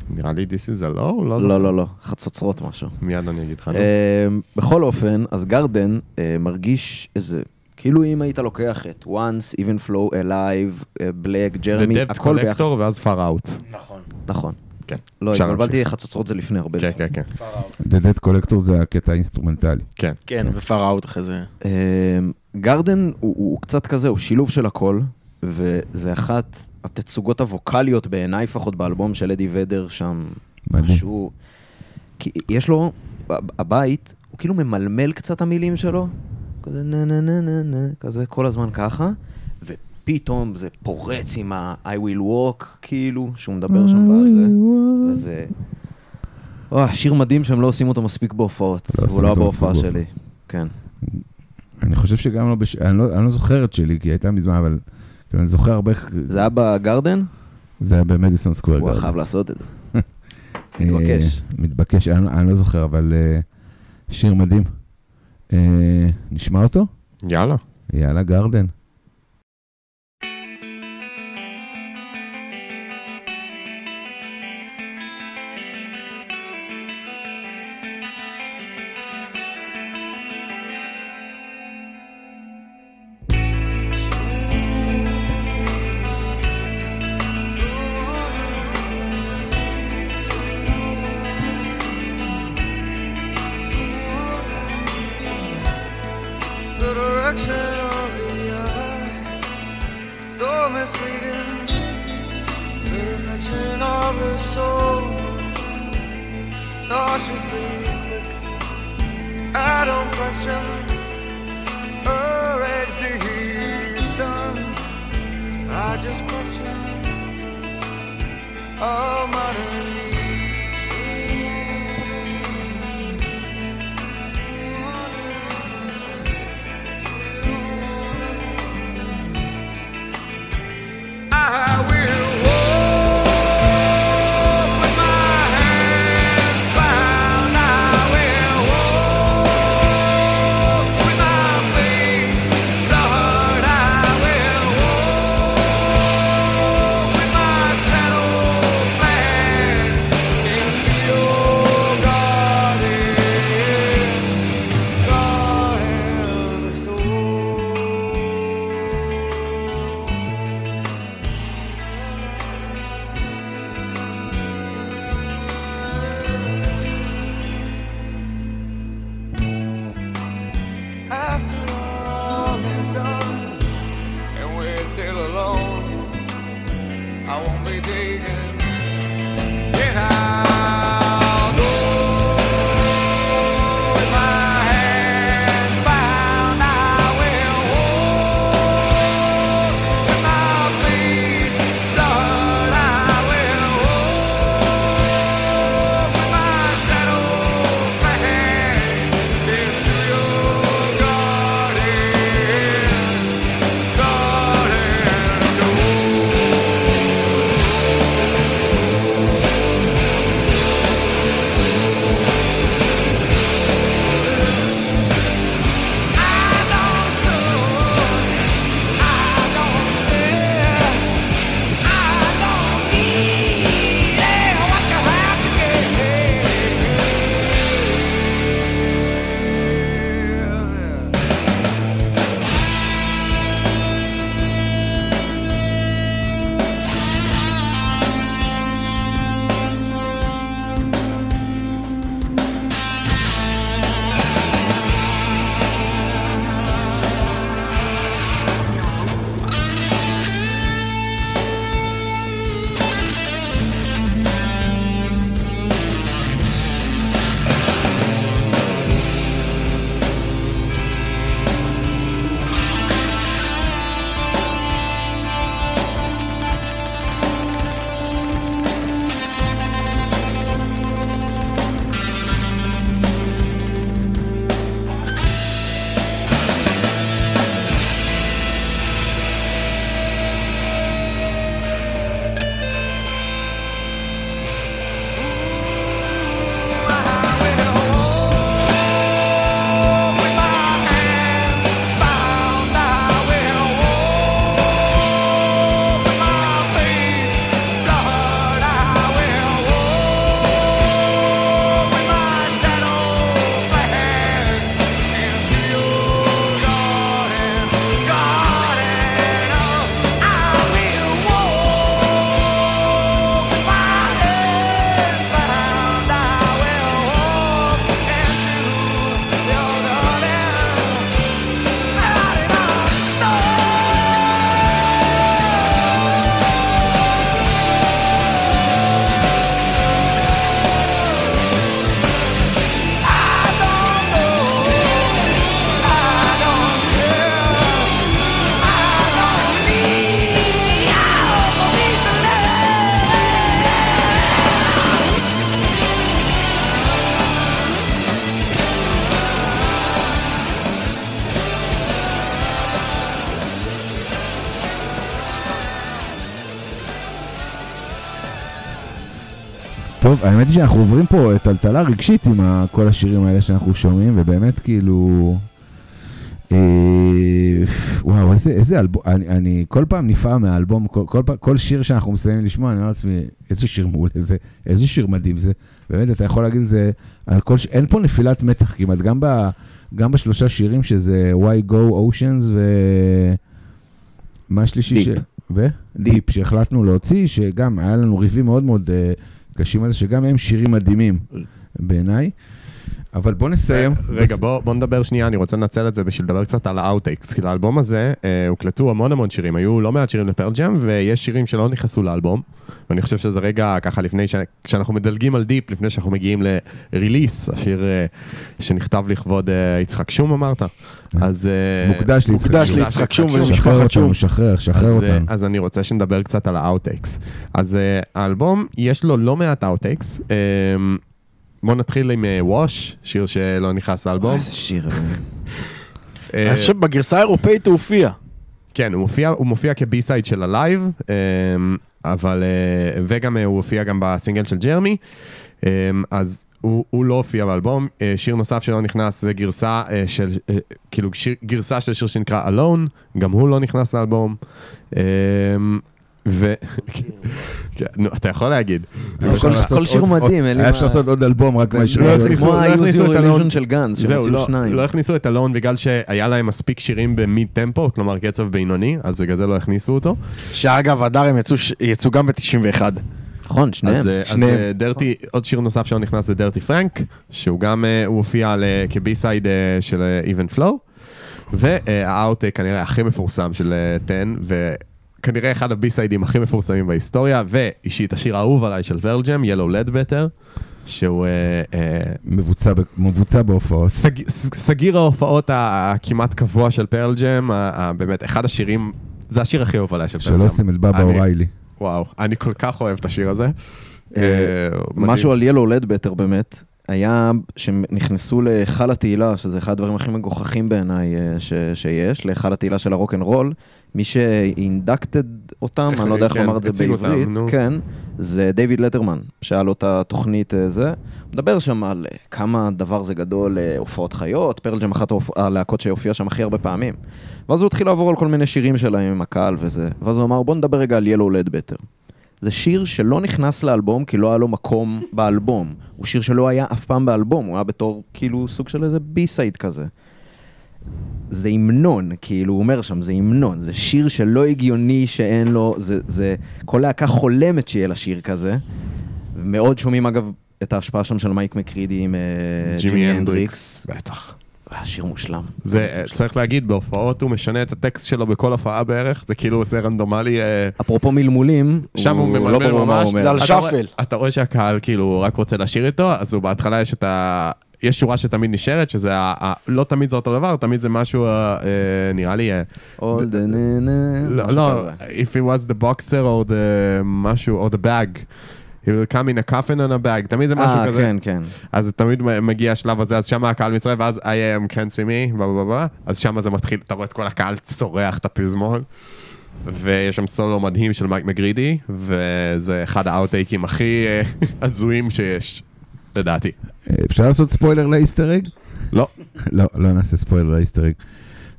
נראה לי This is a low? לא זוכר. לא, לא, לא, חצוצרות משהו. מיד אני אגיד לך. נו. אה, בכל אופן, אז Garden אה, מרגיש איזה, כאילו אם היית לוקח את once, even flow, alive, אה, black, The Jeremy, Debt הכל ביחד. Collector ואז Far Out. נכון. נכון. כן. לא, התבלבלתי. חצוצרות זה לפני הרבה. כן, לפני. כן, כן. The Debt Collector זה הקטע האינסטרומנטלי. כן. כן, ו Far Out אחרי זה. Garden הוא, הוא קצת כזה, הוא שילוב של הכל, וזה אחת התצוגות הווקאליות בעיניי לפחות באלבום של אדי ודר שם. מדהים. משהו... כי יש לו, הבית, הוא כאילו ממלמל קצת המילים שלו, כזה נה נה נה נה נה, כזה כל הזמן ככה, ופתאום זה פורץ עם ה-I will walk, כאילו, שהוא מדבר שם בזה, וזה... או, שיר מדהים שהם לא עושים אותו מספיק בהופעות, לא עושים לא אותו בהופעה שלי. כן. אני חושב שגם לא בש... אני לא, אני לא זוכר את שלי, כי הייתה מזמן, אבל... כאילו, אני זוכר הרבה... זה היה בגרדן? זה היה במדיסון סקוויר. הוא היה גארדן. חייב לעשות את זה. אה, מתבקש. מתבקש, אני, אני לא זוכר, אבל אה, שיר מדהים. אה, נשמע אותו? יאללה. יאללה, גרדן. טוב, האמת היא שאנחנו עוברים פה טלטלה רגשית עם כל השירים האלה שאנחנו שומעים, ובאמת כאילו... אה, וואו, איזה, איזה אלבום, אני, אני כל פעם נפעם מהאלבום, כל, כל, כל שיר שאנחנו מסיימים לשמוע, אני אומר לעצמי, איזה שיר מעולה זה, איזה שיר מדהים זה. באמת, אתה יכול להגיד את זה על כל ש... אין פה נפילת מתח כמעט, גם, ב, גם בשלושה שירים שזה Why Go Oceans ו... מה השלישי? ש... Deep. ו? Deep, שהחלטנו להוציא, שגם היה לנו ריבים מאוד מאוד אה, קשים על זה, שגם הם שירים מדהימים בעיניי. אבל בוא נסיים. רגע, בס- בוא, בוא נדבר שנייה, אני רוצה לנצל את זה בשביל לדבר קצת על ה outtakes. כי לאלבום הזה אה, הוקלטו המון המון שירים, היו לא מעט שירים לפרל ג'ם, ויש שירים שלא נכנסו לאלבום. ואני חושב שזה רגע ככה לפני, ש... כשאנחנו מדלגים על Deep, לפני שאנחנו מגיעים ל Release, השיר אה, שנכתב לכבוד אה, יצחק שום אמרת. אז... אה, מוקדש ליצחק מוקדש שום. ליצחק שום ולמשפחת שום. שחרר, שחרר אז, אה, אותנו. אז אני רוצה שנדבר קצת על ה outtakes. אז אה, האלבום, יש לו לא מעט outtakes. בוא נתחיל עם Wash, שיר שלא נכנס לאלבום. איזה שיר. אלוהים. אה, אני חושב בגרסה האירופאית הוא הופיע. כן, הוא מופיע, הוא מופיע כ B-side של Alive, אמ, אבל, אה, וגם אה, הוא הופיע גם בסינגל של Jeremy, אמ, אז הוא, הוא לא הופיע באלבום. אה, שיר נוסף שלא נכנס זה גרסה אה, של, אה, כאילו שיר, גרסה של שיר שנקרא Alone, גם הוא לא נכנס לאלבום. ו... כן, נו, אתה יכול להגיד. היה כל- שיר עוד- מדהים, אין לי היה מה- אפשר לעשות עוד אלבום רק לא. הכניסו- כמו לא ה-Use הכניסו Your את אלון. Illusion של גאנז, שהוציאו לא, שניים. לא הכניסו את אלון בגלל שהיה להם מספיק שירים במיד טמפו, כלומר קצב בינוני, אז בגלל זה לא הכניסו אותו. שאגב, הדר הם יצאו גם ב-91. נכון, שניהם. אז, אה, אז שניהם. אה, דרטי, עוד שיר נוסף שלא נכנס זה דרטי פרנק, שהוא גם, אה, הוא הופיע על, אה, כ B-side אה, של Even Flow, וה out אה, כנראה הכי מפורסם של 10, וכנראה אחד הבי-סיידים הכי מפורסמים בהיסטוריה, ואישית השיר האהוב עליי של פרל ג'ם, Yellow Ledbetter, שהוא אה, אה, מבוצע ב- מבוצע בהופעות. סג, סגיר ההופעות הכמעט קבוע של פרל ג'ם, באמת אחד השירים, זה השיר הכי אהוב עליי של פרל ג'ם. שלא עושים את Baba O'Riley. וואו, אני כל כך אוהב את השיר הזה. אה, אה. משהו על Yellow Ledbetter באמת, היה שנכנסו להיכל התהילה, שזה אחד הדברים הכי מגוחכים בעיניי אה, ש- שיש, להיכל התהילה של הרוק אנד רול. מי ש inducted אותם, אני לא יודע איך כן, לומר את זה אותם, בעברית, נו. כן, זה דיוויד לטרמן, שהיה לו את התוכנית אה, זה. מדבר שם על אה, כמה הדבר זה גדול, הופעות חיות, פרל ג'ם אחת הלהקות שהופיע שם הכי הרבה פעמים. ואז הוא התחיל לעבור על כל מיני שירים שלהם עם הקהל וזה, ואז הוא אמר בוא נדבר רגע על Yellow Ledbetter. זה שיר שלא נכנס לאלבום כי לא היה לו מקום באלבום. הוא שיר שלא היה אף פעם באלבום, הוא היה בתור כאילו סוג של איזה B-side כזה. זה המנון, כאילו הוא אומר שם, זה המנון, זה שיר שלא הגיוני שאין לו, זה, זה כל להקה חולמת שיהיה לה שיר כזה. מאוד שומעים אגב את ההשפעה שם של מייק מקרידי עם אה, ג'ימי הנדריקס. בטח. אה, שיר מושלם. זה, אה, צריך להגיד, בהופעות הוא משנה את הטקסט שלו בכל הופעה בערך, זה כאילו עושה רנדומלי. אה, אפרופו מלמולים, שם הוא לא ממלמל מה ממש. הוא אומר. זה על אתה רואה- שפל. אתה רואה שהקהל כאילו רק רוצה לשיר איתו, אז הוא בהתחלה יש את ה... יש שורה שתמיד נשארת, שזה ה... ה... לא תמיד זה אותו דבר, תמיד זה משהו, אה, אה, נראה לי... אה, All the na-na, לא, לא, if it was the boxer or the משהו, or the bag. Come in a coffin on a bag, תמיד זה משהו אה, כזה. כן, כן. אז תמיד מגיע השלב הזה, אז שם הקהל מצטרף, ואז I am can't see me, בלה בלה בלה, אז שם זה מתחיל, אתה רואה את כל הקהל צורח את הפזמון, ויש שם סולו מדהים של מייק מגרידי, וזה אחד האאוטטייקים הכי אה, הזויים שיש, לדעתי. אה, אפשר לעשות ספוילר לאיסטר אג? לא. לא, לא נעשה ספוילר לאיסטר אג.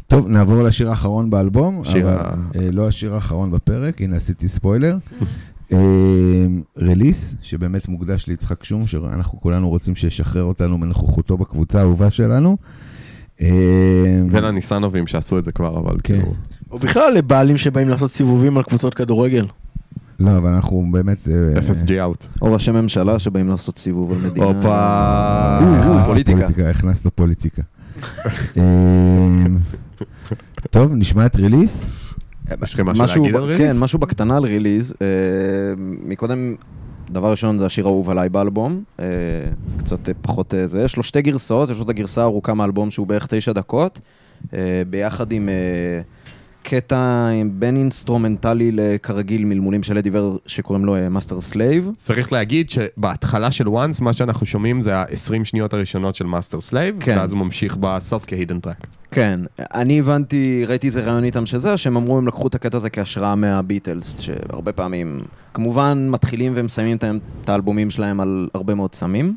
טוב, נעבור לשיר האחרון באלבום, שיר אבל אה, לא השיר האחרון בפרק, הנה עשיתי ספוילר. אה, רליס, שבאמת מוקדש ליצחק שום, שאנחנו כולנו רוצים שישחרר אותנו מנוכחותו בקבוצה האהובה שלנו. אה, ולניסנובים שעשו את זה כבר, אבל כן. כאילו... או בכלל לבעלים שבאים לעשות סיבובים על קבוצות כדורגל. לא, אבל אנחנו באמת... אה, FSG אאוט. או ראשי ממשלה שבאים לעשות סיבוב על מדינה. הופה. אה, הכנסנו פוליטיקה. הכנסנו פוליטיקה. אה, טוב, נשמע את רליס. יש לכם משהו להגיד על ריליס? כן, משהו בקטנה על ריליז. אה, מקודם, דבר ראשון זה השיר האהוב עליי באלבום. אה, זה קצת אה, פחות זה. יש לו שתי גרסאות, יש לו את הגרסה הארוכה מהאלבום שהוא בערך תשע דקות. ביחד עם קטע עם- בין אינסטרומנטלי לכרגיל מלמולים של אדי ודר שקוראים לו Master Slave. צריך להגיד שבהתחלה של Once, מה שאנחנו שומעים זה ה-20 שניות הראשונות של Master Slave, כן. ואז הוא ממשיך בסוף כ hidden track. כן, אני הבנתי, ראיתי איזה רעיון איתם שזה, שהם אמרו הם לקחו את הקטע הזה כהשראה מהביטלס, שהרבה פעמים, כמובן מתחילים ומסיימים את האלבומים שלהם על הרבה מאוד סמים.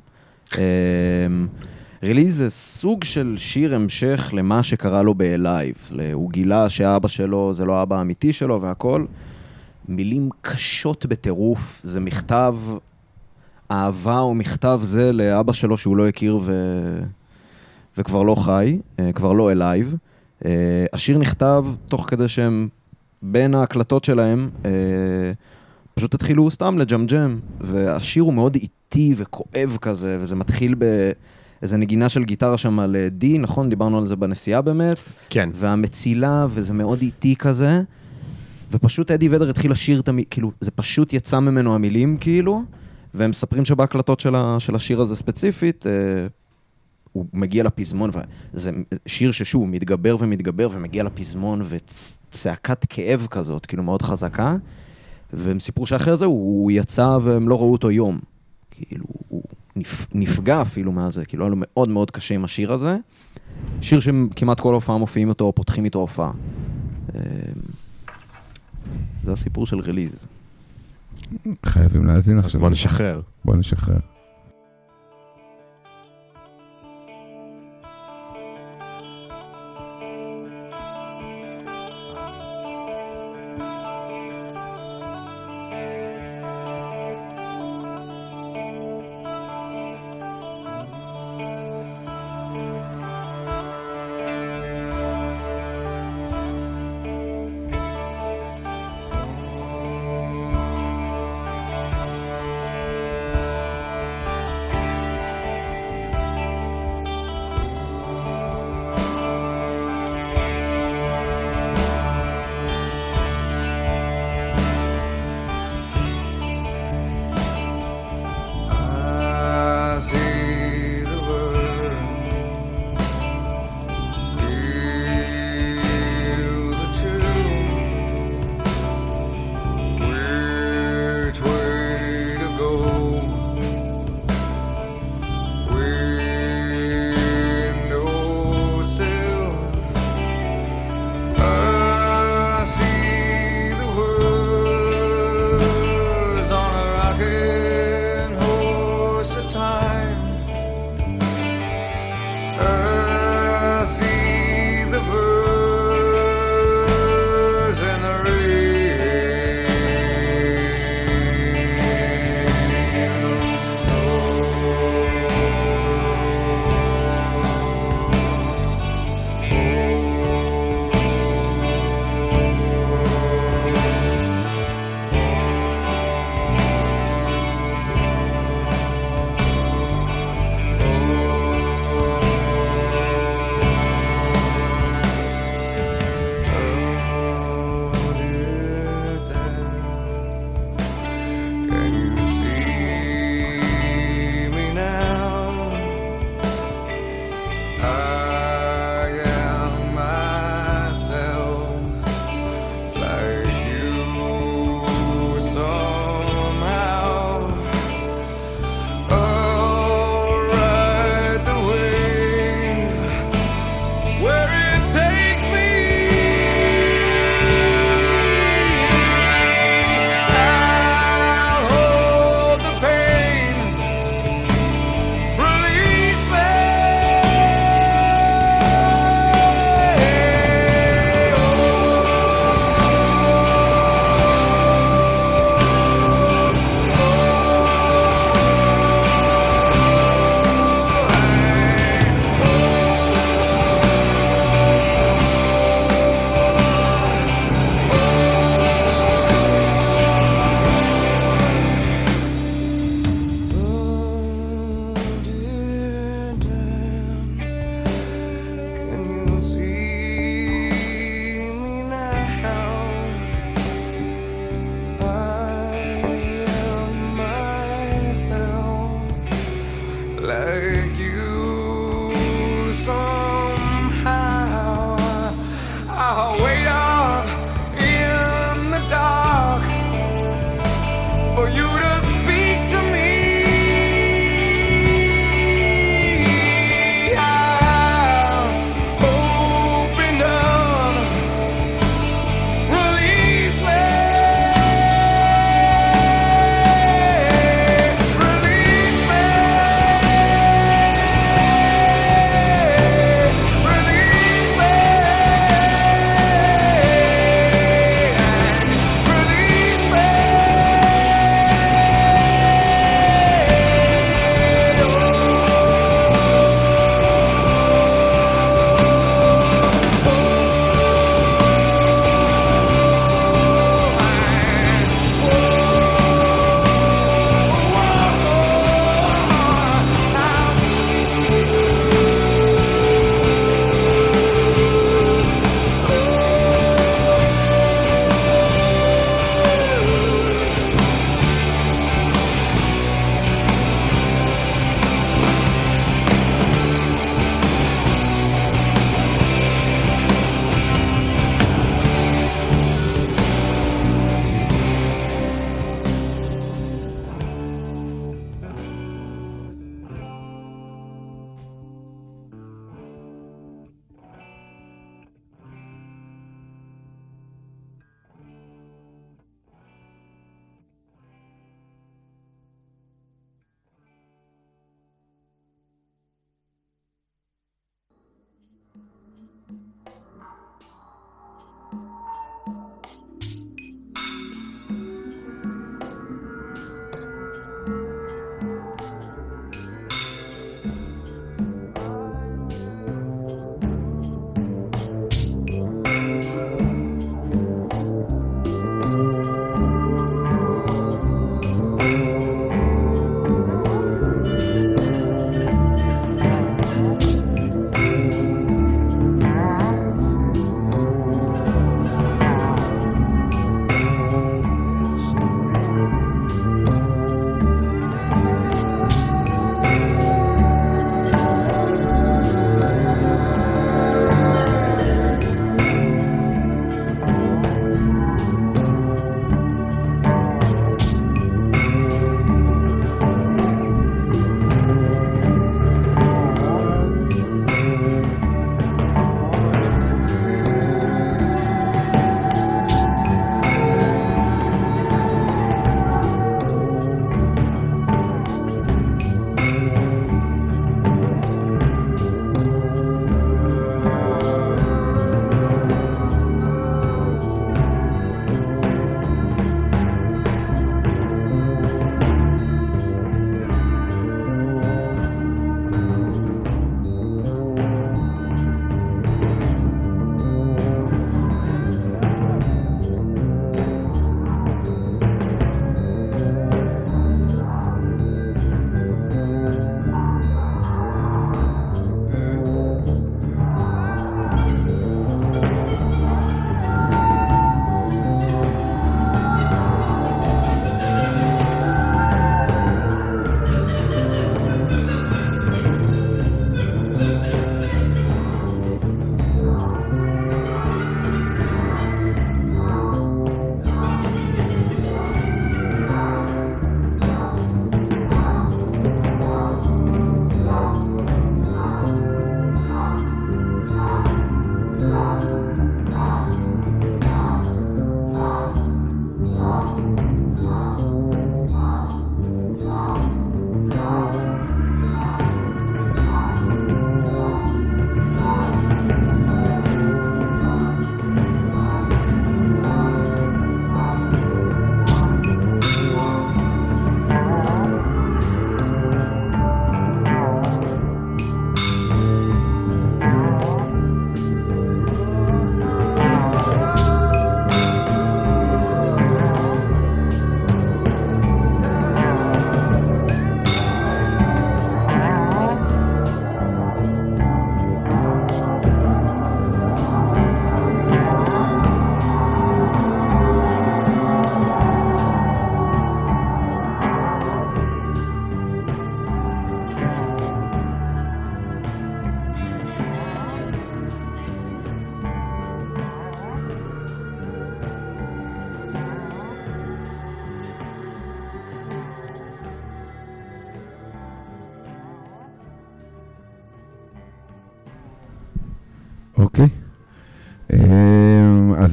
Release זה סוג של שיר המשך למה שקרה לו ב Alive. הוא גילה שאבא שלו זה לא האבא האמיתי שלו והכל. מילים קשות בטירוף, זה מכתב אהבה או מכתב זה לאבא שלו שהוא לא הכיר ו... וכבר לא חי, אה, כבר לא alive. אה, השיר נכתב תוך כדי שהם בין ההקלטות שלהם אה, פשוט התחילו סתם לג'מג'ם, והשיר הוא מאוד איטי וכואב כזה, וזה מתחיל באיזה נגינה של גיטרה שם על אה, די, נכון? דיברנו על זה בנסיעה באמת. כן. והמצילה, וזה מאוד איטי כזה. ופשוט אדי ודר התחיל לשיר את המילים, כאילו, זה פשוט יצא ממנו המילים, כאילו, והם מספרים שבהקלטות של, ה, של השיר הזה ספציפית, אה, הוא מגיע לפזמון, וזה שיר ששוב, מתגבר ומתגבר ומגיע לפזמון, וצעקת כאב כזאת, כאילו, מאוד חזקה. והם סיפרו שאחרי זה הוא, הוא יצא והם לא ראו אותו יום. כאילו, הוא נפגע אפילו מהזה, כאילו, היה לו מאוד מאוד קשה עם השיר הזה. שיר שכמעט כל הופעה מופיעים אותו או פותחים איתו הופעה. אה, זה הסיפור של רליז. חייבים להאזין אז עכשיו. בוא נשחרר. בוא נשחרר.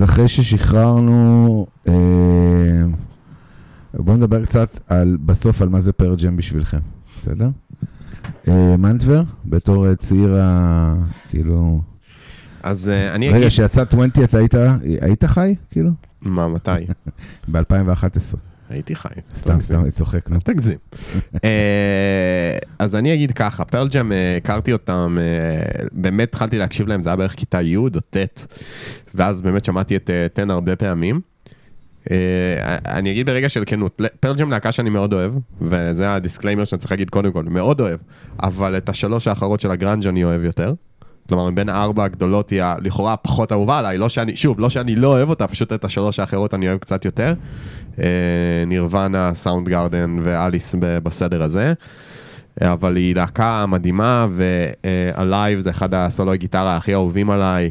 אחרי ששחררנו, אמ, בואו נדבר קצת על, בסוף על מה זה פרג'ם בשבילכם, בסדר? אה, מנטבר, בתור אה, צעיר ה... כאילו... אז אה, אני אגיד... רגע, כשיצא 20 אתה היית, היית חי? כאילו? מה, מתי? ב-2011. הייתי חי. סתם, סתם, אני צוחק. אל תגזים. אה, אז אני אגיד ככה, פרלג'ם, אה, הכרתי אותם, אה, באמת התחלתי להקשיב להם, זה היה בערך כיתה י' או ט', ואז באמת שמעתי את אה, Ten הרבה פעמים. אה, אני אגיד ברגע של כנות, פרל ג'ם להקה שאני מאוד אוהב, וזה ה disclaimer שאני צריך להגיד קודם כל, מאוד אוהב, אבל את השלוש האחרות של הגראנג' אני אוהב יותר. כלומר, מבין הארבע הגדולות היא לכאורה הפחות אהובה עליי, לא שאני, שוב, לא שאני לא אוהב אותה, פשוט את השלוש האחרות אני אוהב קצת יותר. אה, נירוונה, סאונד גארדן ואליס בסדר הזה. אה, אבל היא להקה מדהימה, ו Alive זה אחד הסולוי גיטרה הכי אהובים עליי.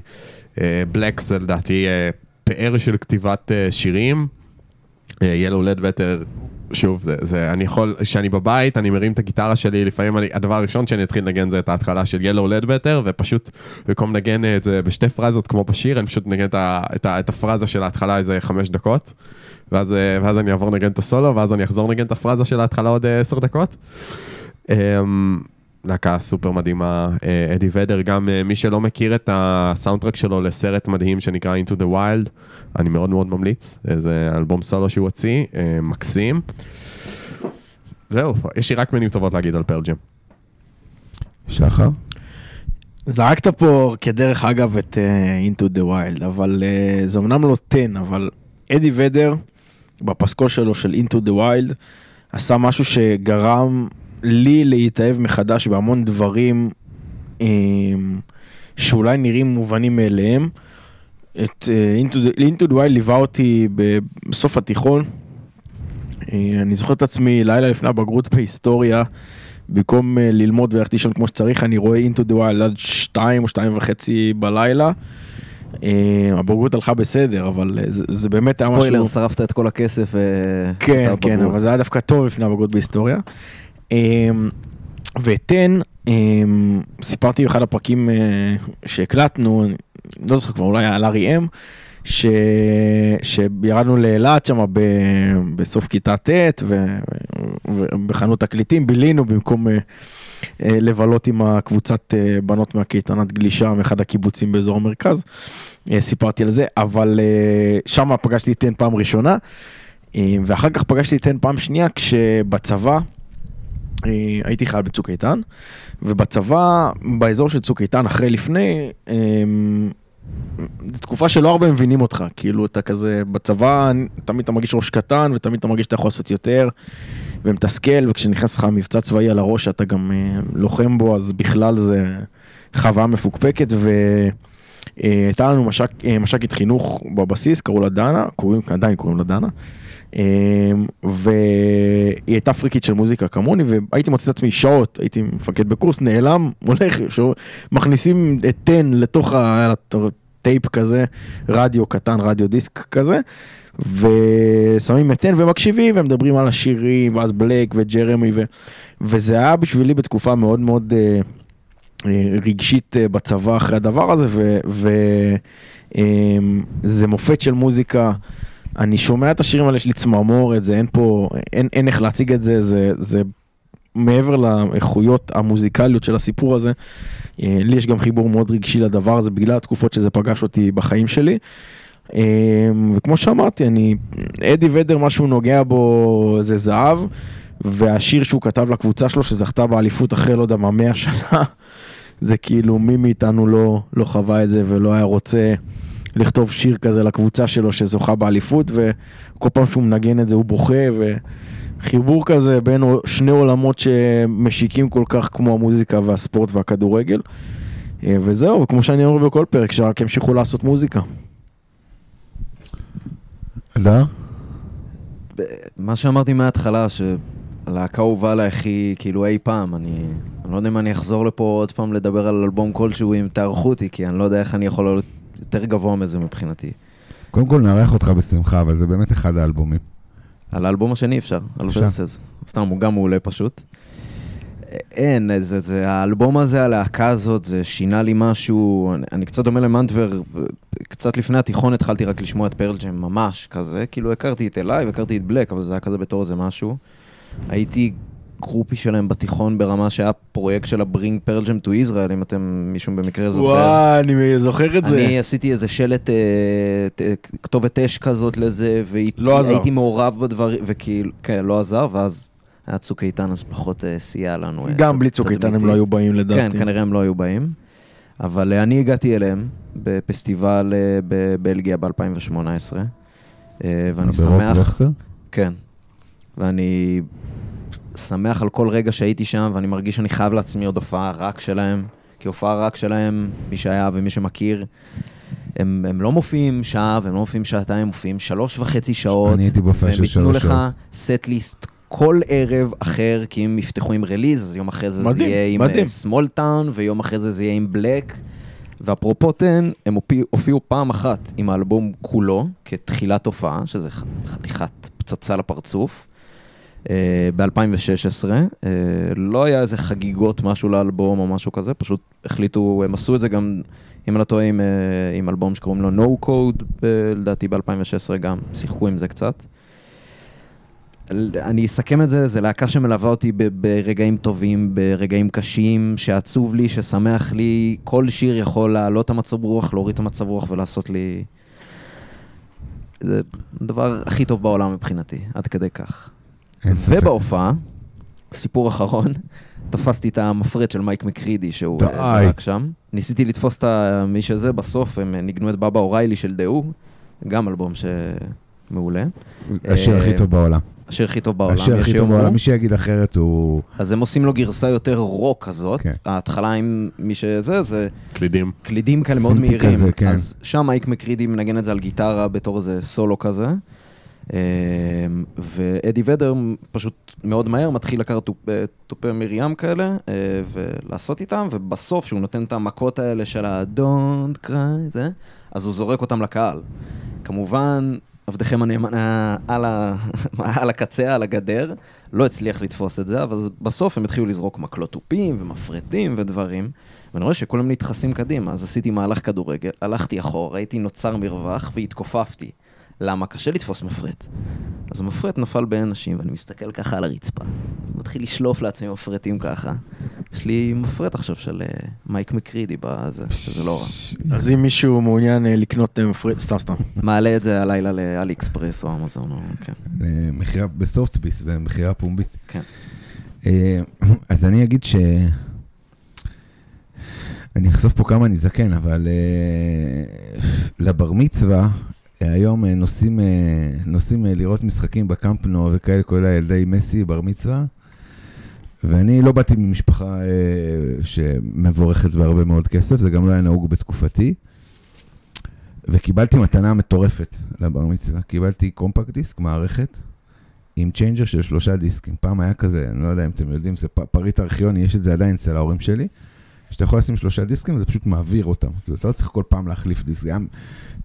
בלק זה לדעתי אה, פאר של כתיבת אה, שירים. ילו לד בטר, שוב, זה, זה, אני יכול, כשאני בבית, אני מרים את הגיטרה שלי, לפעמים אני, הדבר הראשון שאני אתחיל לנגן זה את ההתחלה של ילו לד בטר, ופשוט במקום לנגן את זה בשתי פרזות כמו בשיר, אני פשוט מנגן את, ה, את, ה, את הפרזה של ההתחלה איזה חמש דקות, ואז, אה, ואז אני אעבור לנגן את הסולו, ואז אני אחזור לנגן את הפרזה של ההתחלה עוד אה, עשר דקות. אמ, להקה סופר מדהימה, אה, אדי ודר, גם אה, מי שלא מכיר את הסאונדטרק שלו לסרט מדהים שנקרא Into the Wild, אני מאוד מאוד ממליץ, זה אלבום סולו שהוא הוציא, אה, מקסים. זהו, יש לי רק מילים טובות להגיד על פרג'ם. שחר? זרקת פה כדרך אגב את uh, Into the Wild, אבל uh, זה אמנם לא 10, אבל אדי ודר, בפסקול שלו של Into the Wild, עשה משהו שגרם לי להתאהב מחדש בהמון דברים um, שאולי נראים מובנים מאליהם. את uh, Into the Wild ליווה אותי בסוף התיכון. Uh, אני זוכר את עצמי לילה לפני הבגרות בהיסטוריה. במקום אה, ללמוד וללכת לישון כמו שצריך, אני רואה the wild עד שתיים או שתיים וחצי בלילה. אה, הבגרות הלכה בסדר, אבל אה, זה, זה באמת היה משהו... ספוילר, שרפת את כל הכסף. אה, כן, כן. אבל זה היה דווקא טוב לפני הבגרות בהיסטוריה. אמ, ותן, אמ, סיפרתי באחד הפרקים אה, שהקלטנו, לא זוכר כבר, אולי על ארי אם, ש... שירדנו לאילת שם ב... בסוף כיתה ט' ו... ובחנות תקליטים בילינו במקום אה, אה, לבלות עם הקבוצת בנות מהקייטנת גלישה מאחד הקיבוצים באזור המרכז. סיפרתי על זה, אבל שם פגשתי את טן פעם ראשונה, ואחר כך פגשתי את טן פעם שנייה כשבצבא הייתי חייל בצוק איתן, ובצבא, באזור של צוק איתן, אחרי לפני, אה, זו תקופה שלא הרבה מבינים אותך, כאילו אתה כזה, בצבא תמיד אתה מרגיש ראש קטן ותמיד אתה מרגיש שאתה יכול לעשות יותר ומתסכל, וכשנכנס לך מבצע צבאי על הראש אתה גם אה, לוחם בו, אז בכלל זה חוויה מפוקפקת והייתה לנו משק, אה, מש"קית חינוך בבסיס, קראו לה דנה, קוראים, עדיין קוראים לה דנה. אה, והיא הייתה פריקית של מוזיקה כמוני והייתי מוצא את עצמי שעות הייתי מפקד בקורס נעלם הולך שו- מכניסים את טן לתוך הטייפ כזה רדיו קטן רדיו דיסק כזה ושמים את טן ומקשיבים ומדברים על השירים ואז בלק וג'רמי ו... וזה היה בשבילי בתקופה מאוד מאוד אה, אה, רגשית אה, בצבא אחרי הדבר הזה ו... ו... אמ, זה מופת של מוזיקה. אני שומע את השירים האלה, יש לי צמרמורת, זה אין פה, אין, אין איך להציג את זה, זה, זה מעבר לאיכויות המוזיקליות של הסיפור הזה. אה, לי יש גם חיבור מאוד רגשי לדבר הזה, בגלל התקופות שזה פגש אותי בחיים שלי. אמ, וכמו שאמרתי, אני, אדי ודר, מה שהוא נוגע בו זה זהב, והשיר שהוא כתב לקבוצה שלו, שזכתה באליפות אחרי, לא יודע מה, 100 שנה, זה כאילו מי מאיתנו לא, לא חווה את זה ולא היה רוצה לכתוב שיר כזה לקבוצה שלו שזוכה באליפות, וכל פעם שהוא מנגן את זה הוא בוכה, וחיבור כזה בין שני עולמות שמשיקים כל כך כמו המוזיקה והספורט והכדורגל. אה, וזהו, וכמו שאני אומר בכל פרק, שרק ימשיכו לעשות מוזיקה. אלדר? מה שאמרתי מההתחלה, שהלהקה הובאה אליי הכי, כאילו אי פעם, אני, אני לא יודע אם אני אחזור לפה עוד פעם לדבר על אלבום כלשהו אם תערכו אותי, כי אני לא יודע איך אני יכול להיות יותר גבוה מזה מבחינתי. קודם כל נארח אותך בשמחה, אבל זה באמת אחד האלבומים. על האלבום השני אפשר, על אפשר. ורסס. סתם, הוא גם מעולה פשוט. אין, זה, זה, האלבום הזה, הלהקה הזאת, זה שינה לי משהו, אני, אני קצת דומה למנטבר, קצת לפני התיכון התחלתי רק לשמוע את פרלג'ם ממש כזה, כאילו הכרתי את אליי והכרתי את בלק, אבל זה היה כזה בתור איזה משהו. הייתי גרופי שלהם בתיכון ברמה שהיה פרויקט של ה-Bring Pearl Jam to Israel, אם אתם, מישהו במקרה זוכר. וואי, אני זוכר את זה. אני עשיתי איזה שלט, אה, ת- כתובת אש כזאת לזה, לא. והייתי מעורב בדברים, וכאילו, כן, לא עזר, ואז היה צוק איתן, אז פחות אה, סייע לנו. אה, גם בלי צוק איתן הם. לא היו באים לדעתי. כן, כנראה הם לא היו באים. אבל אני הגעתי אליהם בפסטיבל בבלגיה ב-2018, ואני שמח... וכטר? כן. ואני שמח על כל רגע שהייתי שם, ואני מרגיש שאני חייב לעצמי עוד הופעה רק שלהם. כי הופעה רק שלהם, מי שהיה ומי שמכיר, הם, הם לא מופיעים שעה והם לא מופיעים שעתיים, הם מופיעים שלוש וחצי שעות. אני הייתי בהופעה של והם ייתנו שלוש לך שעות. סט ליסט כל ערב אחר, כי אם יפתחו עם רליז, אז יום אחרי זה מדהים, זה יהיה עם מדהים. סמול טאון, ויום אחרי זה זה יהיה עם בלק. ואפרופו תן, הם הופיעו, הופיעו פעם אחת עם האלבום כולו, כתחילת הופעה, שזה חתיכת פצצה לפרצוף, ב-2016. לא היה איזה חגיגות משהו לאלבום או משהו כזה, פשוט החליטו, הם עשו את זה גם, אם אני לא טועה, עם, אה, עם אלבום שקוראים לו No Code, לדעתי ב-2016 גם, שיחקו עם זה קצת. אני אסכם את זה, זה להקה שמלווה אותי ברגעים טובים, ברגעים קשים, שעצוב לי, ששמח לי, כל שיר יכול להעלות את המצב רוח, להוריד את המצב רוח ולעשות לי... זה הדבר הכי טוב בעולם מבחינתי, עד כדי כך. אין ספק. ובהופעה, סיפור אחרון, תפסתי את המפרט של מייק מקרידי שהוא די. אה, זרק שם. ניסיתי לתפוס את מי שזה, בסוף הם ניגנו את בבא אוריילי של דהו, גם אלבום שמעולה. השיר הכי אה, טוב בעולם. השיר הכי טוב בעולם, השיר הכי טוב. בעולם, מי שיגיד אחרת הוא... אז הם עושים לו גרסה יותר רוק כזאת. כן. ההתחלה עם מי שזה, זה קלידים. קלידים כאלה מאוד סינטי מהירים. כזה, כן. אז שם מייק מקרידי מנגן את זה על גיטרה בתור איזה סולו כזה. אמ, ואדי ודר פשוט מאוד מהר מתחיל לקחת תופ- תופי מרים כאלה אה, ולעשות איתם, ובסוף שהוא נותן את המכות האלה של ה-Don't cry, זה, אז הוא זורק אותם לקהל. כמובן, עבדכם הנאמן היה על, ה... על הקצה, על הגדר, לא הצליח לתפוס את זה, אבל בסוף הם התחילו לזרוק מקלות תופים ומפרטים ודברים, ואני רואה שכולם נדחסים קדימה, אז עשיתי מהלך כדורגל, הלכתי אחורה, ראיתי נוצר מרווח והתכופפתי. למה? קשה לתפוס מפרט. אז המפרט נפל בין אנשים, ואני מסתכל ככה על הרצפה. מתחיל לשלוף לעצמי מפרטים ככה. יש לי מפרט עכשיו של אה, מייק מקרידי בזה, שזה לא רע. אז אם מישהו מעוניין אה, לקנות אה, מפריד, סתם סתם. מעלה את זה הלילה לאלי אקספרס או אמזון, או כן. מכירה בסופטביס, במכירה פומבית. כן. אז אני אגיד ש... אני אחשוף פה כמה אני זקן, אבל לבר מצווה, היום אה, נוסעים, אה, נוסעים אה, לראות משחקים בקמפ נו וכאלה, כולל הילדי מסי, בר מצווה. ואני לא באתי ממשפחה שמבורכת בהרבה מאוד כסף, זה גם לא היה נהוג בתקופתי. וקיבלתי מתנה מטורפת לבר מצווה. קיבלתי קומפקט דיסק, מערכת, עם changer של שלושה דיסקים. פעם היה כזה, אני לא יודע אם אתם יודעים, זה פריט ארכיוני, יש את זה עדיין אצל ההורים שלי, שאתה יכול לשים שלושה דיסקים וזה פשוט מעביר אותם. כאילו, אתה לא צריך כל פעם להחליף דיסק. זה היה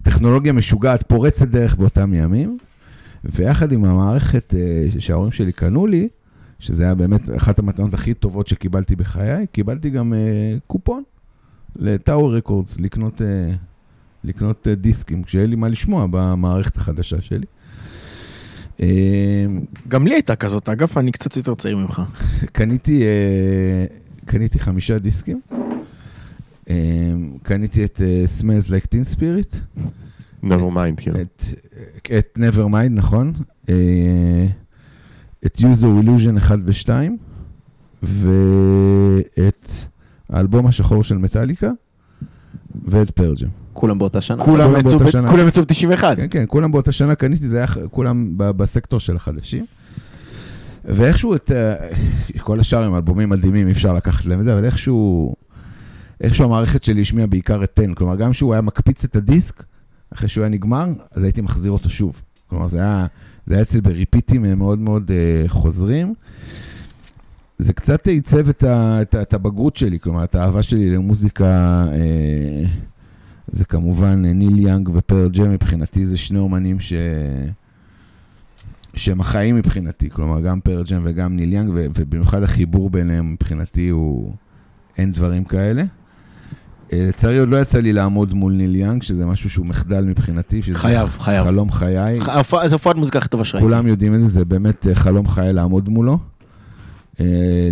טכנולוגיה משוגעת, פורצת דרך באותם ימים. ויחד עם המערכת אה, שההורים שלי קנו לי, שזה היה באמת אחת המתנות הכי טובות שקיבלתי בחיי, קיבלתי גם אה, קופון ל Tower Records לקנות אה, לקנות דיסקים, כשיהיה לי מה לשמוע במערכת החדשה שלי. גם לי הייתה כזאת, אגב, אני קצת יותר צעיר ממך. קניתי, קניתי חמישה דיסקים. אה, קניתי את אה, Smells Like Teen Spirit, never mind, כאילו. את, את Nevermind, נכון? אה, את User Illusion 1 ו-2, ואת האלבום השחור של מטאליקה, ואת פרג'ם. כולם באותה שנה. כולם כולם יצאו באותה ב- שנה. כולם יצאו ב-91. כן, כן, כולם באותה שנה קניתי, זה היה כולם בסקטור של החדשים. ואיכשהו את... אה, כל השאר הם אלבומים מדהימים, אי אפשר לקחת להם את זה, אבל איכשהו... איכשהו המערכת שלי השמיעה בעיקר את 10, כלומר, גם כשהוא היה מקפיץ את הדיסק, אחרי שהוא היה נגמר, אז הייתי מחזיר אותו שוב. כלומר, זה היה, זה היה אצלי בריפיטים אה, מאוד מאוד uh, חוזרים. זה קצת עיצב את, את, את הבגרות שלי, כלומר, את האהבה שלי למוזיקה, אה, זה כמובן אה, ניל יאנג ופרל ג'ם, מבחינתי זה שני אומנים ש... שהם החיים מבחינתי, כלומר, גם פרל ג'ם וגם ניל יאנג, ובמיוחד החיבור ביניהם מבחינתי הוא... אין דברים כאלה. אה, לצערי עוד לא יצא לי לעמוד מול ניל יאנג, שזה משהו שהוא מחדל מבחינתי. חייב, חייב. חלום חיי. זו הופעת מוזיקה הכי טובה שראיתי. כולם יודעים את זה, זה באמת אה, חלום חיי לעמוד מולו. אה,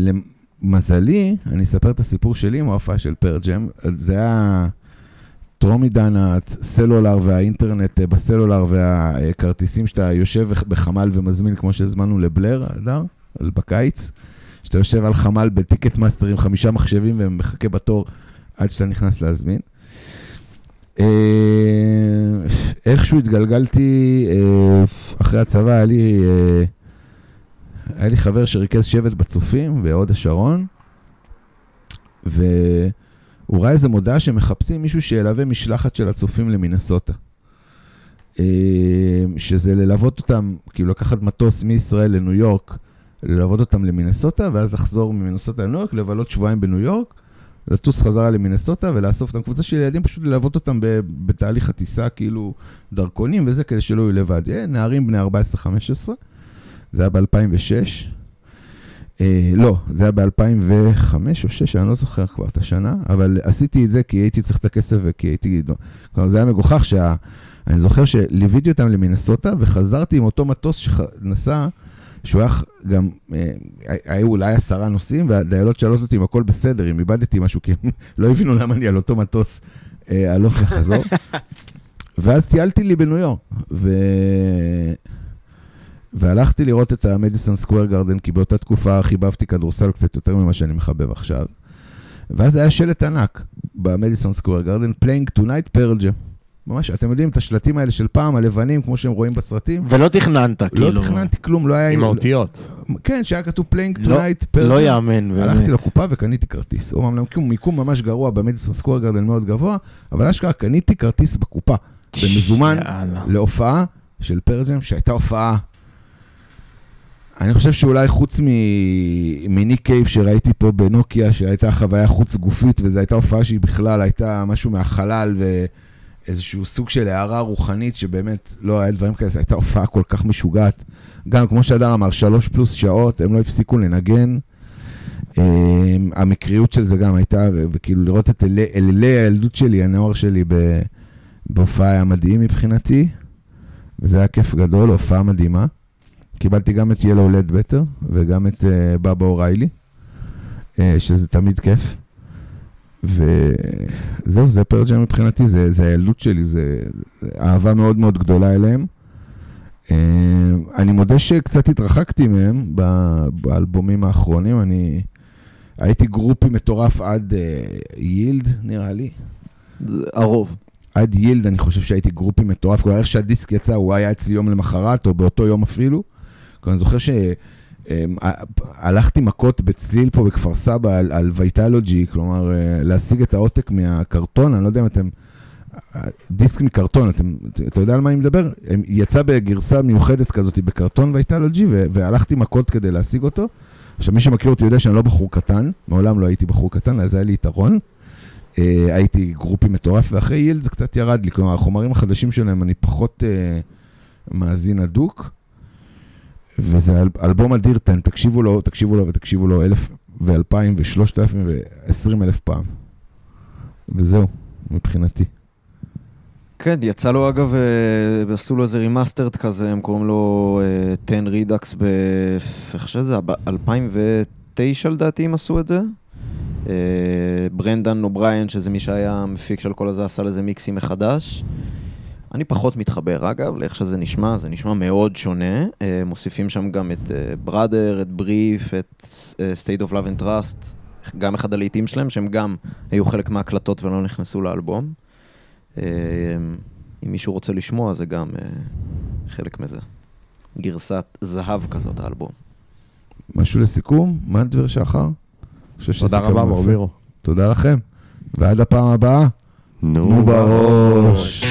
למזלי, אני אספר את הסיפור שלי עם ההופעה של פרל ג'ם. זה היה טרום עידן הסלולר והאינטרנט בסלולר והכרטיסים שאתה יושב בחמ"ל ומזמין, כמו שהזמנו לבלר, הדר, בקיץ. שאתה יושב על חמ"ל ב Ticketmaster עם חמישה מחשבים ומחכה בתור עד שאתה נכנס להזמין. אה, איכשהו התגלגלתי, אה, אחרי הצבא היה לי, אה, היה לי חבר שריכז שבט בצופים בהוד השרון, והוא ראה איזה מודעה שמחפשים מישהו שילווה משלחת של הצופים למינסוטה. שזה ללוות אותם, כאילו לקחת מטוס מישראל לניו יורק, ללוות אותם למינסוטה, ואז לחזור ממינסוטה לניו יורק, לבלות שבועיים בניו יורק, לטוס חזרה למינסוטה ולאסוף אותם קבוצה של ילדים, פשוט ללוות אותם בתהליך הטיסה, כאילו דרכונים וזה, כדי שלא יהיו לבד. אה, נערים בני 14-15, זה היה ב-2006. אה, לא, זה היה ב-2005 או 2006, אני לא זוכר כבר את השנה, אבל עשיתי את זה כי הייתי צריך את הכסף וכי הייתי... לא. כלומר, זה היה מגוחך שה... אני זוכר שליוויתי אותם למינסוטה וחזרתי עם אותו מטוס שנסע, שהוא היה גם, אה, היו אולי עשרה נוסעים, והדיילות שאלות אותי אם הכל בסדר, אם איבדתי משהו, כי הם לא הבינו למה אני על אותו מטוס אה, הלוך וחזור. ואז טיילתי לי בניו יורק, ו... והלכתי לראות את המדיסון סקוויר גרדן, כי באותה תקופה חיבבתי כדורסל קצת יותר ממה שאני מחבב עכשיו. ואז היה שלט ענק במדיסון סקוויר גרדן, playing tonight פרל ג'ם. ממש, אתם יודעים את השלטים האלה של פעם, הלבנים, כמו שהם רואים בסרטים? ולא תכננת, כאילו. לא תכננתי כלום, לא היה... עם האותיות. כן, שהיה כתוב playing לא- tonight פרל לא. יאמן, באמת. הלכתי לקופה וקניתי כרטיס. אומנם מיקום, מיקום ממש גרוע במדיסון סקוויר גרדן מאוד גבוה, אבל אשכרה קניתי כרטיס בקופה, במזומן. להופעה של פרג'ם, שהייתה הופעה... אני חושב שאולי חוץ מ- מניק קייב שראיתי פה בנוקיה, שהייתה חוויה חוץ גופית, וזו הייתה הופעה שהיא בכלל הייתה משהו מהחלל ואיזשהו סוג של הערה רוחנית, שבאמת לא היה דברים כאלה, זו הייתה הופעה כל כך משוגעת. גם כמו שהדר אמר, שלוש פלוס שעות, הם לא הפסיקו לנגן. אמ, המקריות של זה גם הייתה, וכאילו לראות את אלי, אלילי הילדות שלי, הנוער שלי בהופעה היה מדהים מבחינתי, וזה היה כיף גדול, הופעה מדהימה. קיבלתי גם את ילו לד בטר וגם את בבא אוריילי, uh, שזה תמיד כיף. וזהו, זה פרג'ם מבחינתי, זה, זה הילדות שלי, זה, זה אהבה מאוד מאוד גדולה אליהם. Uh, אני מודה שקצת התרחקתי מהם באלבומים האחרונים, אני הייתי גרופי מטורף עד uh, יילד, נראה לי. הרוב. עד יילד אני חושב שהייתי גרופי מטורף, כלומר איך שהדיסק יצא הוא היה אצלי יום למחרת או באותו יום אפילו. אני זוכר שהלכתי מכות בצליל פה בכפר סבא על, על וייטלוג'י, כלומר אה, להשיג את העותק מהקרטון, אני לא יודע אם אתם... דיסק מקרטון, אתם, אתה יודע על מה אני מדבר? יצא בגרסה מיוחדת כזאת בקרטון וייטלוג'י, והלכתי מכות כדי להשיג אותו. עכשיו, מי שמכיר אותי יודע שאני לא בחור קטן, מעולם לא הייתי בחור קטן, אז היה לי יתרון. אה, הייתי גרופי מטורף, ואחרי יילד זה קצת ירד לי, כלומר, החומרים החדשים שלהם, אני פחות אה, מאזין הדוק. וזה אל, אלבום אדיר, תקשיבו לו, תקשיבו לו ותקשיבו לו אלף ואלפיים ושלושת אלפים ועשרים אלף פעם. וזהו, מבחינתי. כן, יצא לו אגב, אה, עשו לו איזה remastered כזה, הם קוראים לו אה, 10 Redux ב... איך שזה, ב-2009 לדעתי הם עשו את זה. אה, ברנדן אובריין, שזה מי שהיה המפיק של כל הזה, עשה לזה מיקסים מחדש. אני פחות מתחבר, אגב, לאיך שזה נשמע, זה נשמע מאוד שונה. אה, מוסיפים שם גם את Brother, את Breath, את אה, State of Love and Trust, גם אחד הלהיטים שלהם, שהם גם היו חלק מההקלטות ולא נכנסו לאלבום. אה, אם מישהו רוצה לשמוע, זה גם אה, חלק מזה. גרסת זהב כזאת, האלבום. משהו לסיכום? שחר? אני חושב תודה רבה, יפה. ברבירו. תודה לכם. ועד הפעם הבאה, נו בראש.